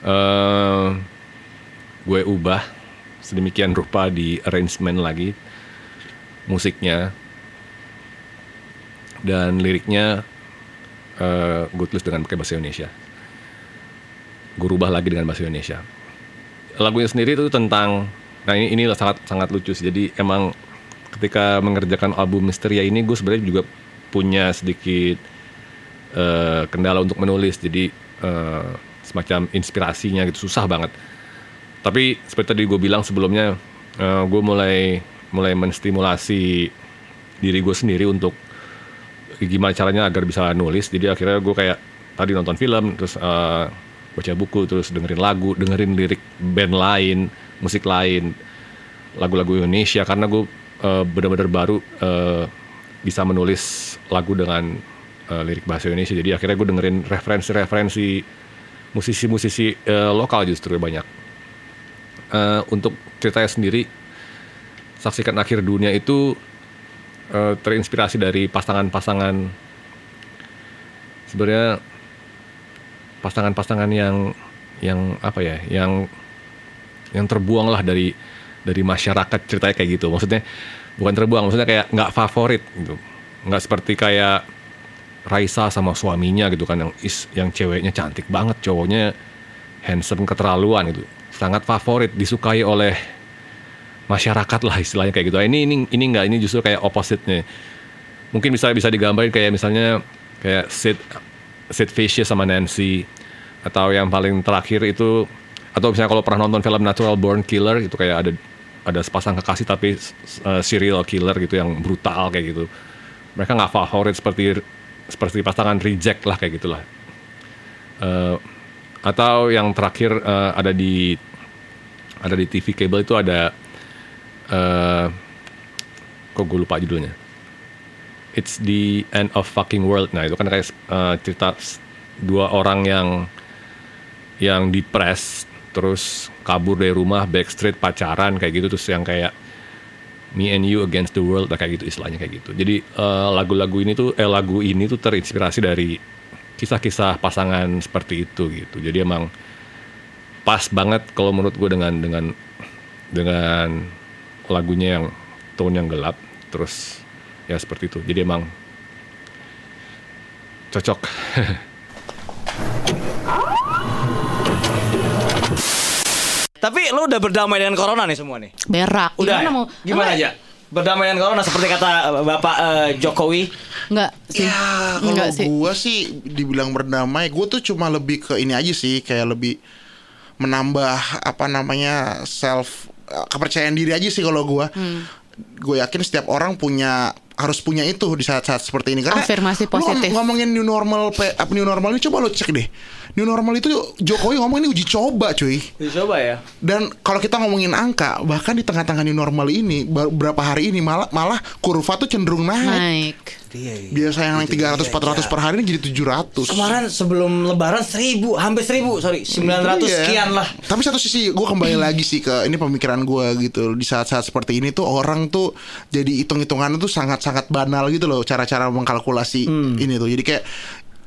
F: eh, gue ubah sedemikian rupa di arrangement lagi musiknya. Dan liriknya eh, gue tulis dengan pakai bahasa Indonesia. Gue rubah lagi dengan bahasa Indonesia lagunya sendiri itu tentang nah ini ini sangat sangat lucu sih. Jadi emang ketika mengerjakan album Misteria ini gue sebenarnya juga punya sedikit eh, kendala untuk menulis. Jadi eh, semacam inspirasinya gitu susah banget. Tapi seperti tadi gue bilang sebelumnya eh, gue mulai mulai menstimulasi diri gue sendiri untuk gimana caranya agar bisa nulis. Jadi akhirnya gue kayak tadi nonton film terus eh, baca buku terus dengerin lagu dengerin lirik band lain musik lain lagu-lagu Indonesia karena gue eh, benar-benar baru eh, bisa menulis lagu dengan eh, lirik bahasa Indonesia. Jadi akhirnya gue dengerin referensi-referensi musisi-musisi eh, lokal justru banyak. Eh, untuk ceritanya sendiri saksikan akhir dunia itu eh, terinspirasi dari pasangan-pasangan. Sebenarnya pasangan-pasangan yang yang apa ya yang yang terbuang lah dari dari masyarakat ceritanya kayak gitu. Maksudnya bukan terbuang maksudnya kayak nggak favorit gitu. Nggak seperti kayak Raisa sama suaminya gitu kan yang is yang ceweknya cantik banget cowoknya handsome keterlaluan gitu. Sangat favorit disukai oleh masyarakat lah istilahnya kayak gitu. Ah, ini ini ini nggak ini justru kayak opposite-nya. Mungkin bisa bisa digambarin kayak misalnya kayak Sid Sid Vicious sama Nancy. Atau yang paling terakhir itu atau misalnya kalau pernah nonton film Natural Born Killer itu kayak ada ada sepasang kekasih tapi uh, serial killer gitu yang brutal kayak gitu. Mereka nggak favorit seperti seperti pasangan reject lah kayak gitulah. Eh, atau yang terakhir eh, ada di ada di TV cable itu ada eh kok gue lupa judulnya It's the end of fucking world. Nah itu kan kayak eh, cerita dua orang yang yang depres terus kabur dari rumah backstreet pacaran kayak gitu terus yang kayak me and you against the world kayak gitu istilahnya kayak gitu. Jadi eh, lagu-lagu ini tuh eh lagu ini tuh terinspirasi dari kisah-kisah pasangan seperti itu gitu. Jadi emang pas banget kalau menurut gue dengan dengan dengan lagunya yang tone yang gelap terus ya seperti itu jadi emang cocok
B: Tapi lu udah berdamai dengan corona nih semua nih.
D: Berak.
B: Udah.
D: Gimana
B: ya?
D: mau?
B: Gimana aja? Berdamai dengan corona seperti kata eh, Bapak eh, Jokowi.
D: Enggak sih.
C: Ya, kalau
D: Enggak sih.
C: gue sih dibilang berdamai, gue tuh cuma lebih ke ini aja sih, kayak lebih menambah apa namanya self eh, kepercayaan diri aja sih kalau gue.
D: Hmm.
C: Gue yakin setiap orang punya harus punya itu di saat-saat seperti ini karena
D: Afirmasi
C: lu
D: positif.
C: ngomongin new normal apa new normal ini coba lo cek deh new normal itu Jokowi ngomong ini uji coba cuy
B: Coba ya.
C: dan kalau kita ngomongin angka bahkan di tengah-tengah new normal ini ber- beberapa hari ini malah malah kurva tuh cenderung naik
D: Naik.
C: biasa yang naik 300 400 per hari ini jadi 700
B: Kemarin sebelum lebaran seribu, hampir seribu, sorry, 900
C: Iya.
B: sekian lah.
C: Tapi satu sisi gue kembali lagi sih ke ini pemikiran gue gitu di saat-saat seperti ini tuh orang tuh jadi hitung-hitungan tuh sangat-sangat banal gitu loh cara-cara mengkalkulasi ini tuh. Jadi kayak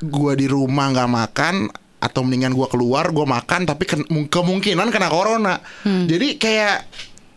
C: gue di rumah nggak makan atau mendingan gue keluar gue makan tapi ke- kemungkinan kena corona. Jadi kayak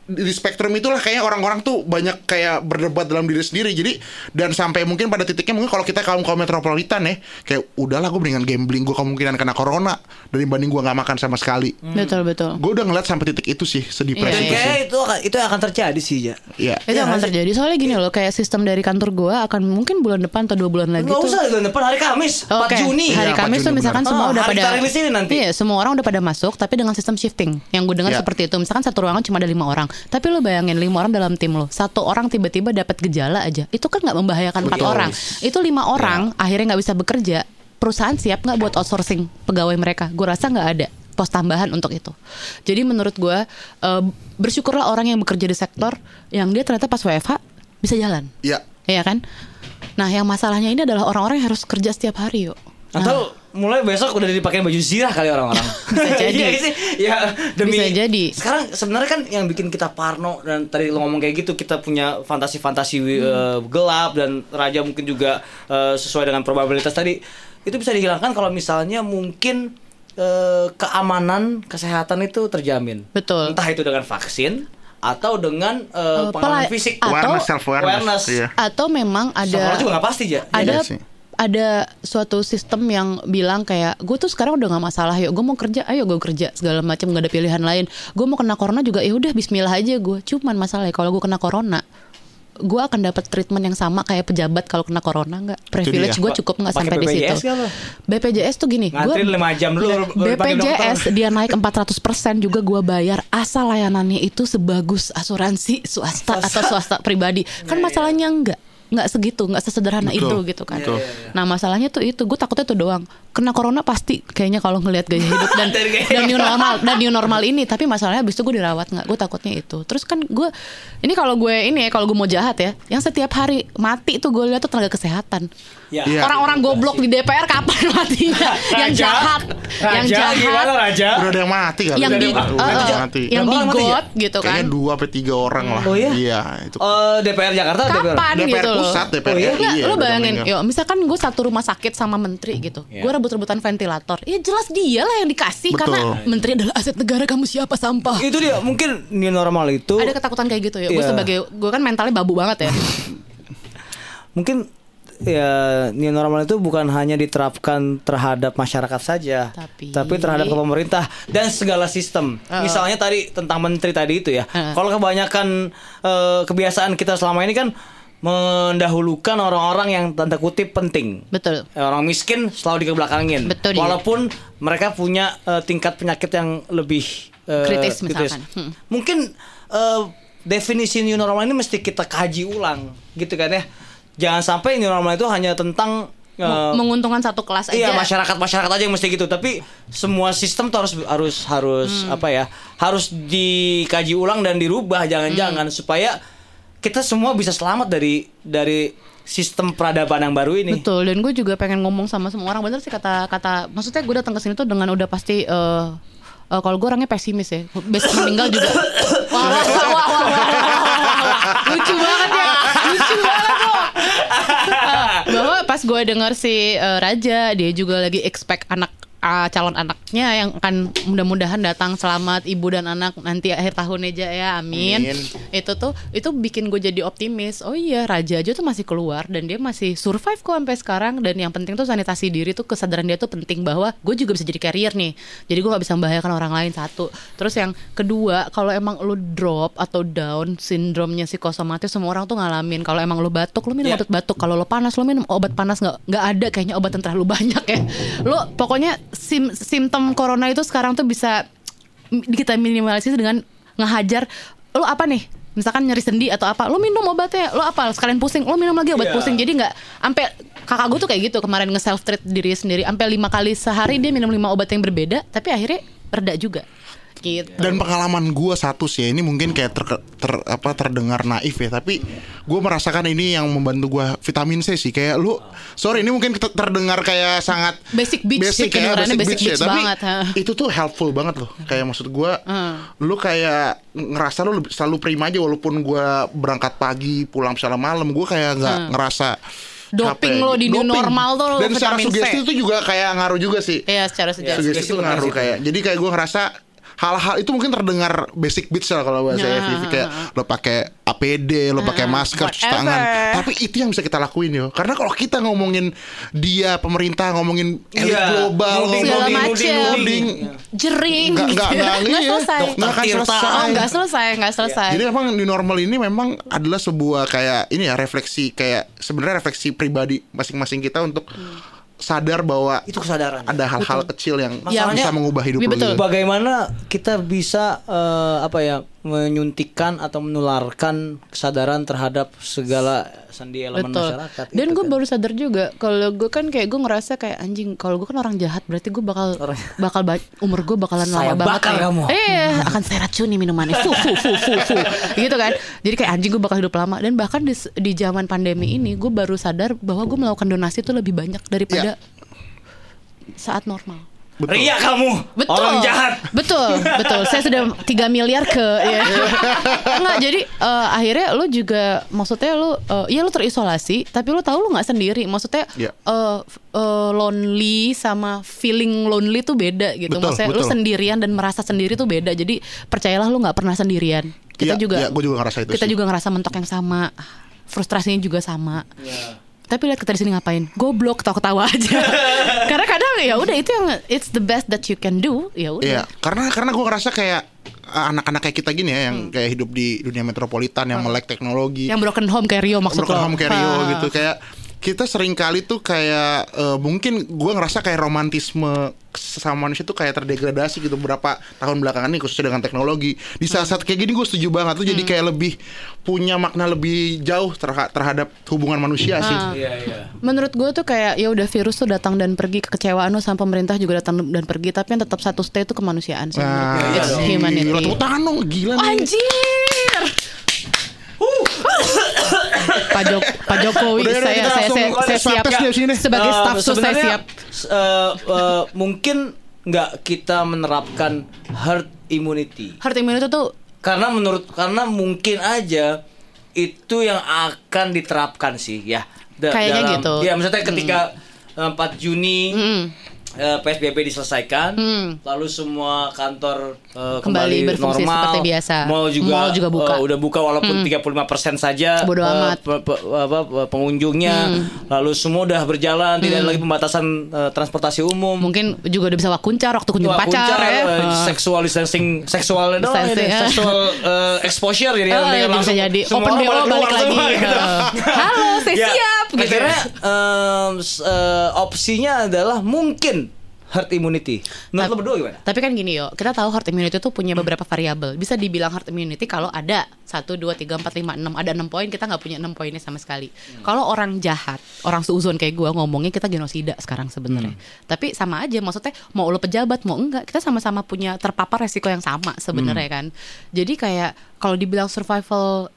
C: di spektrum itulah kayaknya orang-orang tuh banyak kayak berdebat dalam diri sendiri jadi dan sampai mungkin pada titiknya mungkin kalau kita kaum kaum metropolitan ya kayak udahlah gue mendingan gambling gue kemungkinan kena corona dibanding gue nggak makan sama sekali
D: Betul betul.
C: gue udah ngeliat sampai titik itu sih sedih
D: Iya,
B: Dan
C: itu sih
B: itu akan itu akan terjadi sih ya.
C: Iya.
D: Itu akan terjadi soalnya gini loh kayak sistem dari kantor gua akan mungkin bulan depan atau dua bulan lagi
B: Nggak
D: tuh
B: usah bulan depan hari Kamis, 4
D: Oke,
B: Juni.
D: Hari
C: Iya, 4
D: Kamis tuh
C: Juni,
D: misalkan
B: benar.
D: semua
B: Oh,
D: udah pada
B: ini nanti.
D: Iya, semua orang udah pada masuk tapi dengan sistem shifting. Yang gue dengar
C: Iya.
D: seperti itu. Misalkan satu ruangan cuma ada lima orang, tapi lo bayangin lima orang dalam tim lo, satu orang tiba-tiba dapat gejala aja, itu kan nggak membahayakan empat orang. Itu lima orang akhirnya nggak bisa bekerja. Perusahaan siap nggak buat outsourcing pegawai mereka? Gue rasa nggak ada pos tambahan untuk itu. Jadi menurut gue eh, bersyukurlah orang yang bekerja di sektor yang dia ternyata pas WFH bisa jalan.
C: Iya.
D: Iya kan? Nah, yang masalahnya ini adalah orang-orang yang harus kerja setiap hari, yuk.
B: Atau mulai besok udah dipakai baju zirah kali orang-orang.
D: Bisa jadi.
B: Iya sih. Ya demi
D: Bisa jadi.
B: Sekarang sebenarnya kan yang bikin kita parno dan tadi lo ngomong kayak gitu kita punya fantasi-fantasi eh, gelap dan raja mungkin juga eh, sesuai dengan probabilitas tadi. Itu bisa dihilangkan kalau misalnya mungkin eh, keamanan kesehatan itu terjamin.
D: Betul.
B: Entah itu dengan vaksin atau dengan eh,
D: Eh,
B: pengalaman fisik.
D: Atau-
C: Awareness, self awareness.
B: Awareness.
C: Iya.
D: Atau memang ada
B: Sekolah juga nggak pasti ya.
D: ada
C: Iya sih.
D: Ada suatu sistem yang bilang kayak gue tuh sekarang udah nggak masalah yuk gue mau kerja ayo gue kerja segala macam nggak ada pilihan lain. Gue mau kena corona juga ya udah Bismillah aja gue cuman masalahnya kalau gue kena corona gue akan dapat treatment yang sama kayak pejabat kalau kena corona nggak? Privilege gue cukup nggak sampai di situ? BPJS tuh gini
B: 5 jam dulu
D: BPJS dia naik 400% juga gue bayar asal layanannya itu sebagus asuransi swasta atau swasta pribadi. Kan masalahnya enggak nggak segitu nggak sesederhana
C: Betul,
D: itu gitu kan
C: betul.
D: nah masalahnya tuh itu gue takutnya tuh doang kena corona pasti kayaknya kalau ngelihat gaya hidup dan dan new normal dan new normal ini tapi masalahnya abis itu gue dirawat nggak gue takutnya itu terus kan gue ini kalau gue ini ya kalau gue mau jahat ya yang setiap hari mati tuh gue lihat tuh tenaga kesehatan
B: Ya.
C: Iya.
D: orang-orang goblok di DPR kapan matinya yang
B: Raja?
D: jahat yang
B: Raja,
D: jahat
B: gimana Raja?
C: Udah ada yang mati kali.
D: yang
C: Udah
D: di
C: yang,
D: eh, eh,
C: yang mati.
D: yang
B: mati ya?
D: gitu kan
C: Kayaknya dua sampai tiga orang lah.
B: Oh iya?
C: Iya, itu.
B: Eh, DPR Jakarta
D: kapan
C: DPR
D: gitu
C: pusat, DPR
B: Oh iya?
D: Nggak,
C: ya,
D: lo
C: udah
D: bayangin, yo, misalkan gue satu rumah sakit sama menteri gitu,
B: Iya.
D: gue rebut-rebutan ventilator, ya jelas dia lah yang dikasih
C: Betul.
D: karena menteri adalah aset negara kamu siapa sampah.
B: Itu dia mungkin new normal itu
D: Ada ketakutan kayak gitu ya, gue
B: Iya.
D: sebagai gue kan mentalnya babu banget ya.
B: mungkin ya new normal itu bukan hanya diterapkan terhadap masyarakat saja,
D: Tapi-
B: terhadap ke pemerintah dan segala sistem. Misalnya tadi tentang menteri tadi itu ya.
D: Heeh.
B: Kalau kebanyakan eh, kebiasaan kita selama ini kan mendahulukan orang-orang yang tanda kutip penting.
D: Betul.
B: Orang miskin selalu dikebelakangin.
D: Betul, iya.
B: Walaupun mereka punya eh, tingkat penyakit yang lebih eh,
D: Kritis misalkan. Hmm.
B: Mungkin eh, definisi new normal ini mesti kita kaji ulang, gitu kan ya. Jangan sampai new normal itu hanya tentang
D: Meng- Menguntungkan satu kelas aja.
B: Iya masyarakat masyarakat aja yang mesti gitu tapi semua sistem tuh harus harus harus
D: Hmm.
B: apa ya harus dikaji ulang dan dirubah
D: Hmm.
B: jangan-jangan supaya kita semua bisa selamat dari dari sistem peradaban yang baru ini.
D: Betul, dan gue juga pengen ngomong sama semua orang bener sih kata-kata. Maksudnya gue datang ke sini tuh dengan udah pasti. eh eh, kalau gue orangnya pesimis ya, besok meninggal juga. Wah, wah, wah, wah, wah, wah, lucu banget ya, lucu banget loh. bahwa pas gue dengar si eh, Raja dia juga lagi expect anak uh, calon anaknya yang akan mudah-mudahan datang. Selamat ibu dan anak nanti akhir tahun aja ya. Amin.
C: Amin.
D: itu tuh itu bikin gue jadi optimis. Oh iya raja aja tuh masih keluar dan dia masih survive kok sampai sekarang. Dan yang penting tuh sanitasi diri tuh kesadaran dia tuh penting bahwa gue juga bisa jadi carrier nih. Jadi gue nggak bisa membahayakan orang lain satu. Terus yang kedua kalau emang lu drop atau down sindromnya psikosomatis semua orang tuh ngalamin. Kalau emang lu batuk lu minum
B: Iya.
D: obat batuk. Kalau lu panas lu minum obat panas. Nggak nggak ada kayaknya obat yang terlalu banyak ya. Lu pokoknya sim simptom corona itu sekarang tuh bisa kita minimalisir dengan ngehajar lu apa nih? Misalkan nyeri sendi atau apa lu minum obatnya lu apa? Sekalian pusing lu minum lagi obat
B: Iya.
D: pusing. Jadi nggak sampai kakak gue tuh kayak gitu kemarin nge self treat diri sendiri. Sampai lima kali sehari dia minum lima obat yang berbeda tapi akhirnya reda juga gitu
C: Dan pengalaman gue satu sih ini mungkin kayak ter, ter- apa terdengar naif ya tapi gue merasakan ini yang membantu gue vitamin C sih kayak lu sorry ini mungkin ter- terdengar kayak sangat
D: Basic bitch sih,
C: ya,
D: kedengarannya basic bitch
C: tapi
D: banget, ha.
C: itu tuh helpful banget loh kayak maksud gue
D: Hmm.
C: lu kayak ngerasa lu lebih- selalu prima aja walaupun gue berangkat pagi pulang misalnya malam gue kayak nggak ngerasa
D: Hmm. Doping
C: capek.
D: lo di new normal tuh lo
C: dan secara
D: vitamin C.
C: sugesti itu juga kayak ngaruh juga sih
D: Iya secara sejarah
C: sugesti itu ngaruh kayak jadi kayak gue ngerasa hal-hal itu mungkin terdengar basic bitch lah kalau bahasa
D: Nah,
C: FVV kayak lo pakai APD, lo pakai masker, cuci tangan. Tapi itu yang bisa kita lakuin yo. Karena kalau kita ngomongin dia pemerintah ngomongin elit
B: Iya,
C: global,
B: nuding,
D: Segala
C: ngomongin
D: macem.
C: nuding,
D: jering.
C: Nggak nggak nggak
D: Nggak
C: iya,
D: selesai.
C: Nggak akan selesai.
D: oh nggak selesai nggak selesai.
C: Jadi memang di normal ini memang adalah sebuah kayak ini ya refleksi kayak sebenarnya refleksi pribadi masing-masing kita untuk sadar bahwa
B: Itu kesadaran.
C: ada hal-hal kecil yang
B: Masalahnya-
C: bisa mengubah hidup lo
D: betul.
C: gitu.
B: Bagaimana kita bisa eh, apa ya menyuntikkan atau menularkan kesadaran terhadap segala sendi elemen
D: Betul.
B: masyarakat.
D: Dan gue
B: kan.
D: baru sadar juga kalau gue kan kayak gue ngerasa kayak anjing kalau gue kan orang jahat berarti gue bakal
B: Orang-
D: bakal ba- umur gue bakalan
B: Saya
D: lama banget
B: bakar
D: nih.
B: kamu.
D: Eh akan saya racuni minumannya fu fu fu fu fu gitu kan. Jadi kayak anjing gue bakal hidup lama dan bahkan di di zaman pandemi ini gue baru sadar bahwa gue melakukan donasi itu lebih banyak daripada saat normal.
B: Ria kamu,
D: Betul.
B: orang jahat.
D: Betul, betul. Saya sudah 3 miliar ke ya. Enggak, jadi eh, akhirnya lu juga maksudnya lu eh, ya lu terisolasi, tapi lu tahu lu nggak sendiri. Maksudnya
C: Iya.
D: eh, eh, lonely sama feeling lonely tuh beda gitu.
C: Betul,
D: maksudnya lu
C: betul.
D: sendirian dan merasa sendiri tuh beda. Jadi percayalah lu nggak pernah sendirian. Kita
C: Iya,
D: juga
C: iya, gua juga ngerasa itu
D: Kita
C: sih.
D: juga ngerasa mentok yang sama. Frustrasinya juga sama.
B: Iya.
D: Tapi lihat kita di sini ngapain? Goblok, ketawa-ketawa aja. Karena kadang ya udah itu yang it's the best that you can do. Ya udah.
C: Iya, karena karena gue ngerasa kayak uh, anak-anak kayak kita gini ya, yang kayak hidup di dunia metropolitan yang melek teknologi,
D: Yang broken home kayak Rio maksud
C: broken
D: lo.
C: home kayak Rio
D: Ha.
C: gitu, kayak kita sering kali tuh kayak uh, mungkin gue ngerasa kayak romantisme sama manusia tuh kayak terdegradasi gitu beberapa tahun belakangan ini khususnya dengan teknologi di saat-saat kayak gini gue setuju banget tuh jadi kayak lebih punya makna lebih jauh terha- terhadap hubungan manusia sih
B: Iya, iya.
D: Menurut gue tuh kayak ya udah virus tuh datang dan pergi kekecewaan lo sama pemerintah juga datang dan pergi tapi yang tetap satu stay itu kemanusiaan sih. menurut gue.
C: Nah,
D: It's
C: gila,
D: humanity.
C: tepuk tangan dong, gila nih.
D: Anjir. Pak, Jok- Pak Jokowi
C: Udah,
D: saya
C: kita
D: saya
C: swab
D: siap sebagai
B: Eh,
D: staff sus saya siap.
B: eh, eh, mungkin nggak kita menerapkan herd immunity
D: Herd immunity tuh
B: karena menurut karena mungkin aja itu yang akan diterapkan sih ya Da-
D: Kayaknya
B: dalam-
D: gitu.
B: ya maksudnya ketika eh, 4 Juni
D: mm,
B: eh, PSBB diselesaikan
D: Hmm.
B: lalu semua kantor eh,
D: Kembali
B: kembali,
D: berfungsi
B: normal
D: seperti biasa.
B: mall juga
D: Mall juga buka. Hmm.
B: eh, udah buka walaupun 35% saja
D: Bodo
B: eh,
D: amat.
B: pe- pe- apa, pe- pengunjungnya lalu semua udah berjalan tidak ada lagi pembatasan eh, transportasi umum
D: mungkin juga udah bisa wakuncar waktu kunjung pacar
B: kuncar,
D: ya.
B: eh,
D: Ah.
B: sexual distancing seksual doang
D: Distancing,
B: ini,
D: ya.
B: sexual eh, exposure jadi
D: Oh,
B: yang
D: iya, bisa
B: langsung
D: jadi
B: semua
D: open
B: pada
D: balik
B: keluar
D: lagi.
B: semua, gitu.
D: Halo, saya
B: Ya,
D: siap gitu.
B: Akhirnya s- eh, opsinya adalah mungkin herd immunity. Menurut lo berdua gimana?
D: Tapi kan gini yo, kita tahu herd immunity itu punya beberapa variabel. Bisa dibilang herd immunity kalau ada 1, 2, 3, 4, 5, 6 Ada 6 poin, kita nggak punya 6 poinnya sama sekali. Kalau orang jahat, orang seuzon kayak gue ngomongnya kita genosida sekarang sebenarnya. Tapi sama aja, maksudnya mau lo pejabat, mau enggak Kita sama-sama punya terpapar resiko yang sama sebenarnya kan. Jadi kayak kalau dibilang survival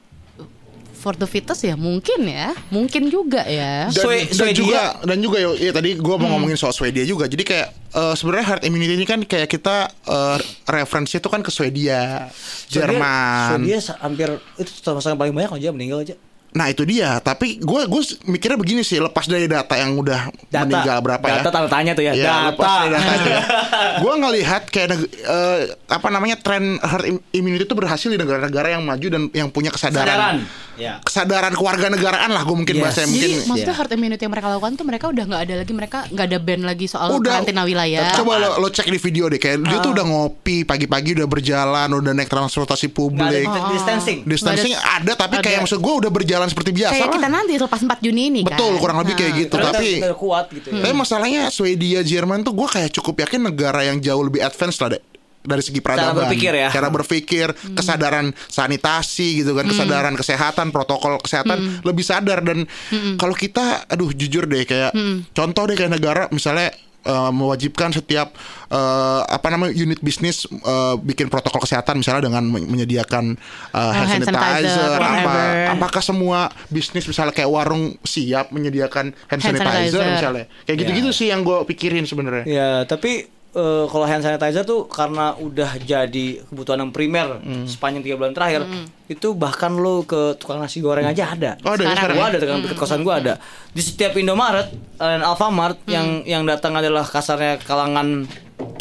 D: for the fittest ya mungkin ya Mungkin juga ya
C: dan,
B: Swe-
C: dan
B: Swedia.
C: juga dan juga yo ya tadi gue mau ngomongin soal Swedia juga jadi kayak eh, sebenarnya herd immunity ini kan kayak kita eh, referensinya itu kan ke Swedia Jerman
B: Swedia hampir itu sama-sama paling banyak aja meninggal aja.
C: Nah itu dia. Tapi gue gue mikirnya begini sih. Lepas dari data yang udah
B: Data.
C: meninggal berapa ya?
B: Data tanda tanya tuh ya.
C: Iya,
B: Data.
C: lepas dari data itu ya. gue ngelihat kayak eh, apa namanya tren herd im- immunity itu berhasil di negara-negara yang maju dan yang punya
B: Kesadaran.
C: kesadaran.
B: Ya.
C: Kesadaran keluarga negaraan lah gue mungkin
B: Yes.
C: bahasa
D: Jadi
C: mungkin.
D: maksudnya
B: Iya.
D: herd immunity yang mereka lakukan tuh mereka udah nggak ada lagi mereka nggak ada ban lagi soal
C: Udah.
D: karantina wilayah.
C: Coba lo, lo cek di video deh kayak dia tuh udah ngopi pagi-pagi udah berjalan udah naik transportasi publik.
B: ada distancing.
C: Distancing
D: Nggak
C: ada tapi
D: ada.
C: kayak maksud gue udah berjalan seperti biasa
D: Kayak
C: lah.
D: kita nanti lepas 4 Juni ini kan.
C: Betul kurang lebih kayak gitu tapi
B: kuat gitu ya.
C: Tapi masalahnya Swedia, Jerman tuh gue kayak cukup yakin negara yang jauh lebih advance lah deh dari segi peradaban,
B: berpikir ya.
C: cara berpikir, kesadaran sanitasi gitu kan, kesadaran kesehatan, protokol kesehatan lebih sadar dan kalau kita, aduh jujur deh kayak contoh deh kayak negara misalnya eh, mewajibkan setiap eh, apa namanya unit bisnis eh, bikin protokol kesehatan misalnya dengan men- menyediakan eh, hand,
D: hand sanitizer,
C: sanitizer, apa apakah semua bisnis misalnya kayak warung siap menyediakan hand,
D: Hand
C: sanitizer,
D: sanitizer.
C: misalnya? Kayak gitu-gitu sih yang gue pikirin sebenarnya.
B: Ya, tapi eh, kalau hand sanitizer tuh karena udah jadi kebutuhan yang primer sepanjang tiga bulan terakhir, itu bahkan lo ke tukang nasi goreng aja ada.
C: Oh, ada ya
D: Sekarang
B: Gua
C: ya?
B: ada dengan dekat kosan gua ada. Di setiap Indomaret dan Alfamart yang yang datang adalah kasarnya kalangan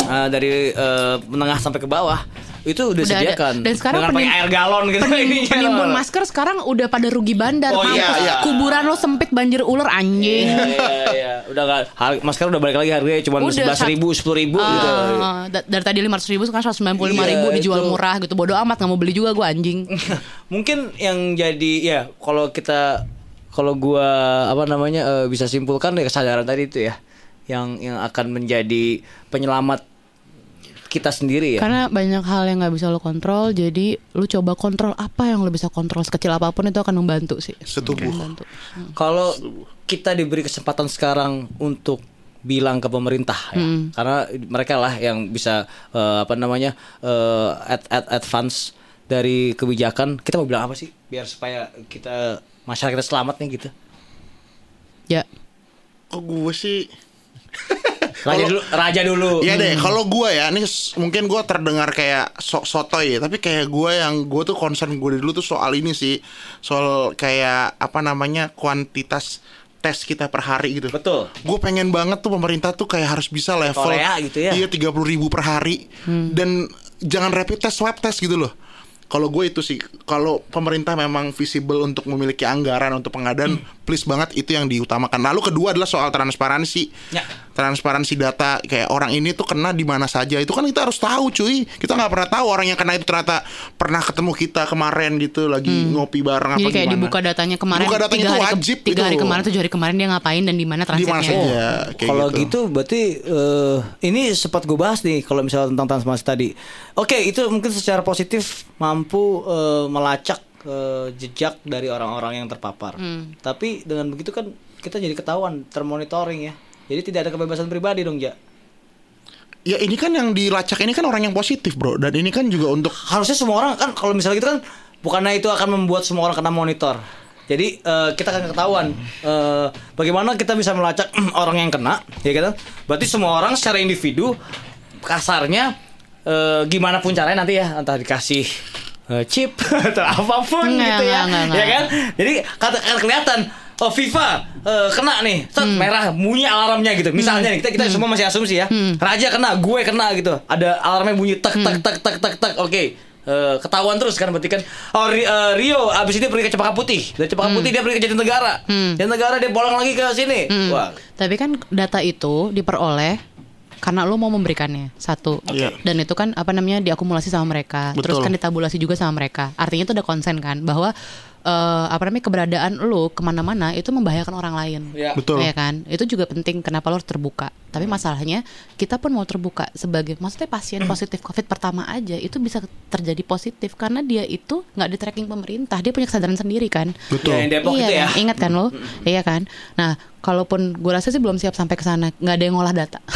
B: eh, dari eh, menengah sampai ke bawah. Itu udah,
D: Udah ada. Dan sekarang
B: dengan pakai
D: penim-
B: air galon gitu
D: Penim- penimbun masker sekarang udah pada rugi bandar.
B: Oh, iya,
C: iya.
D: Kuburan lo sempit banjir ular anjing.
B: Iya, iya, iya. Udah gak, har- masker udah balik lagi harganya cuma sebelas ribu, sepuluh ribu gitu.
D: Ah, da- dari tadi 500 ribu sekarang 195 ribu
B: Iya,
D: dijual
B: itu.
D: murah gitu bodoh amat nggak mau beli juga gue anjing
B: Mungkin yang jadi ya kalau kita kalau gua apa namanya eh, bisa simpulkan dari kesadaran tadi itu ya yang yang akan menjadi penyelamat kita sendiri ya.
D: karena banyak hal yang nggak bisa lo kontrol jadi lu coba kontrol apa yang lo bisa kontrol. Sekecil apa pun itu akan membantu sih.
C: Setubuh.
D: membantu.
B: Kalau kita diberi kesempatan sekarang untuk bilang ke pemerintah ya, karena mereka lah yang bisa eh, apa namanya eh, ad, ad, advance dari kebijakan. Kita mau bilang apa sih? Biar supaya kita masyarakat kita selamat nih gitu.
D: ya.
C: Kok gue sih
B: Raja dulu, raja dulu.
C: Iya deh, kalau gue ya, ini s- mungkin gue terdengar kayak sok sotoy ya, tapi kayak gue yang gue tuh concern gue dulu tuh soal ini sih, soal kayak apa namanya kuantitas tes kita per hari gitu.
B: Betul.
C: Gue pengen banget tuh pemerintah tuh kayak harus bisa level
B: Korea gitu ya.
C: Iya tiga ribu per hari dan jangan rapid test, swab test gitu loh. Kalau gue itu sih, kalau pemerintah memang visible untuk memiliki anggaran untuk pengadaan, please banget itu yang diutamakan. Lalu kedua adalah soal transparansi,
B: Ya.
C: transparansi data kayak orang ini tuh kena di mana saja. Itu kan kita harus tahu, cuy. Kita nggak pernah tahu orang yang kena itu ternyata pernah ketemu kita kemarin gitu, lagi ngopi bareng
D: jadi
C: apa
D: kayak
C: gimana.
D: dibuka datanya kemarin
C: Dibuka datanya
D: tiga
C: itu
D: hari ke-
C: wajib
D: tiga hari
C: gitu.
D: kemarin tujuh hari kemarin dia ngapain dan di mana
C: Di mana
D: transitnya
C: saja. kayak
B: Kalau gitu. berarti eh, ini sempat gue bahas nih kalau misalnya tentang transformasi tadi. Oke, itu mungkin secara positif mampu eh, melacak eh, jejak dari orang-orang yang terpapar. Tapi dengan begitu kan kita jadi ketahuan termonitoring ya. Jadi tidak ada kebebasan pribadi dong, Ja.
C: Ya ini kan yang dilacak ini kan orang yang positif, bro. Dan ini kan juga untuk
B: Harusnya semua orang kan kalau misalnya gitu kan bukannya itu akan membuat semua orang kena monitor. Jadi eh, kita akan ketahuan eh, bagaimana kita bisa melacak orang yang kena, ya kan? Berarti semua orang secara individu kasarnya eh, gimana pun caranya nanti ya entah dikasih eh, chip. Atau apa pun
D: Nggak,
B: gitu ya,
D: nggak, nggak,
B: ya kan? Jadi kata akan kelihatan Oh FIFA eh, kena nih, set, merah bunyi alarmnya gitu. Misalnya nih kita kita semua masih asumsi ya. Raja kena, gue kena gitu. Ada alarmnya bunyi tek tek tek tek tek tek. Oke. Eh, ketahuan terus kan berarti kan. Oh eh, Rio abis itu pergi ke Cepaka Putih. Dari Cepaka Putih dia pergi ke Jatinegara. Jatinegara dia pulang lagi ke sini. Wah.
D: Tapi kan data itu diperoleh karena lo mau memberikannya satu.
C: Iya.
D: dan itu kan apa namanya diakumulasi sama mereka. Terus
C: Betul.
D: kan ditabulasi juga sama mereka. Artinya itu udah konsen kan bahwa eh, apa namanya keberadaan lo ke mana-mana itu membahayakan orang lain.
B: Ya
C: betul.
D: ya kan? Itu juga penting kenapa lo harus terbuka. Tapi masalahnya kita pun mau terbuka sebagai maksudnya pasien positif covid pertama aja itu bisa terjadi positif karena dia itu nggak di tracking pemerintah. Dia punya kesadaran sendiri kan?
C: Betul.
B: Ya, yang Depok
D: iya
B: itu ya.
D: kan? ingat kan lo? Iya kan? Nah kalaupun gue rasa sih belum siap sampai ke sana nggak ada yang ngolah data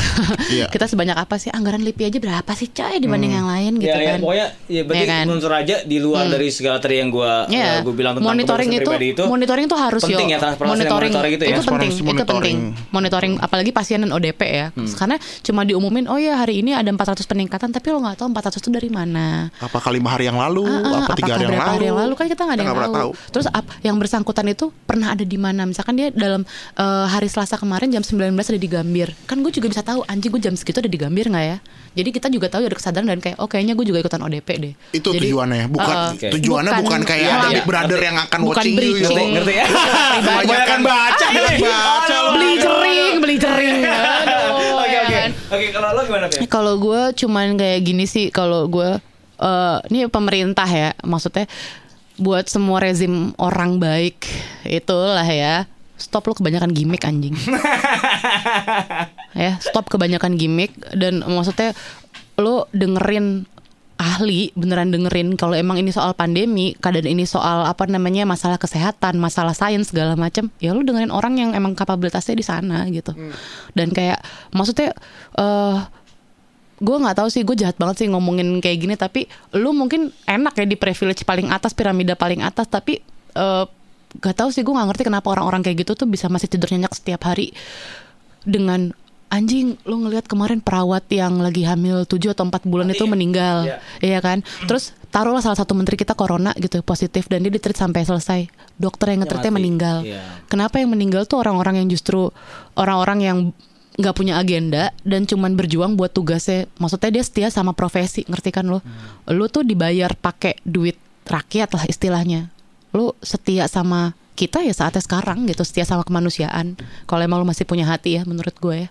C: Iya.
D: kita sebanyak apa sih anggaran lipi aja berapa sih coy dibanding yang lain gitu
B: ya, ya,
D: kan
B: pokoknya ya berarti
D: Iya kan?
B: menurut Raja di luar dari segala tadi yang gua
D: Iya.
B: gue bilang tentang
D: monitoring itu,
B: itu
D: monitoring itu harus
B: penting
D: yo.
B: ya transparansi
D: monitoring,
B: monitoring itu ya
D: penting
C: Transparansi
D: itu
C: monitoring.
D: penting monitoring apalagi pasien dan ODP ya. Karena cuma diumumin oh ya hari ini ada 400 peningkatan tapi lo nggak tahu 400 itu dari mana.
C: Apakah lima hari yang lalu,
D: Ah, ah,
C: apa tiga hari yang lalu?
D: hari yang lalu kan kita nggak ada yang tahu. Terus yang bersangkutan itu pernah ada di mana? Misalkan dia dalam eh, hari Selasa kemarin jam 19 ada di Gambir. Kan gue juga bisa tahu anjing gue jam segitu ada di Gambir nggak ya? Jadi kita juga tahu ada kesadaran dan kayak oh kayaknya gue juga ikutan ODP deh.
C: Itu
D: Jadi,
C: tujuannya, bukan
D: eh,
B: Oke.
C: tujuannya bukan,
D: bukan
C: kayak
D: iya,
C: ada
D: iya.
C: Big Brother yang akan
D: Bukan
C: watching you. gitu.
B: Ngerti, ngerti ya?
C: Kebanyakan
B: baca
C: Iya,
B: nih.
C: baca
D: beli jering, beli jering.
B: Oke
D: ya
B: oke.
D: kan?
B: Oke kalau lo gimana?
D: Kalau gue cuman kayak gini sih kalau gue eh ini pemerintah ya maksudnya buat semua rezim orang baik itulah ya stop lu kebanyakan gimmick anjing. Ya stop kebanyakan gimmick dan maksudnya lu dengerin ahli beneran dengerin kalau emang ini soal pandemi keadaan ini soal apa namanya masalah kesehatan masalah sains segala macam ya lu dengerin orang yang emang kapabilitasnya di sana gitu. Dan kayak maksudnya eh gue nggak tahu sih gue jahat banget sih ngomongin kayak gini tapi lu mungkin enak ya di privilege paling atas piramida paling atas tapi eh gak tahu sih gue nggak ngerti kenapa orang-orang kayak gitu tuh bisa masih tidur nyenyak setiap hari dengan anjing lu ngelihat kemarin perawat yang lagi hamil 7 atau 4 bulan itu meninggal.
B: Iya.
D: iya kan? Terus taruhlah salah satu menteri kita corona gitu positif dan dia ditreat sampai selesai. Dokter yang ngetreatnya meninggal.
B: Iya.
D: kenapa yang meninggal tuh orang-orang yang justru orang-orang yang nggak punya agenda dan cuman berjuang buat tugasnya? Maksudnya dia setia sama profesi ngerti kan lo? Lu tuh dibayar pakai duit rakyat lah istilahnya lu setia sama kita ya saatnya sekarang gitu setia sama kemanusiaan. Kalau emang lu masih punya hati ya menurut gue ya.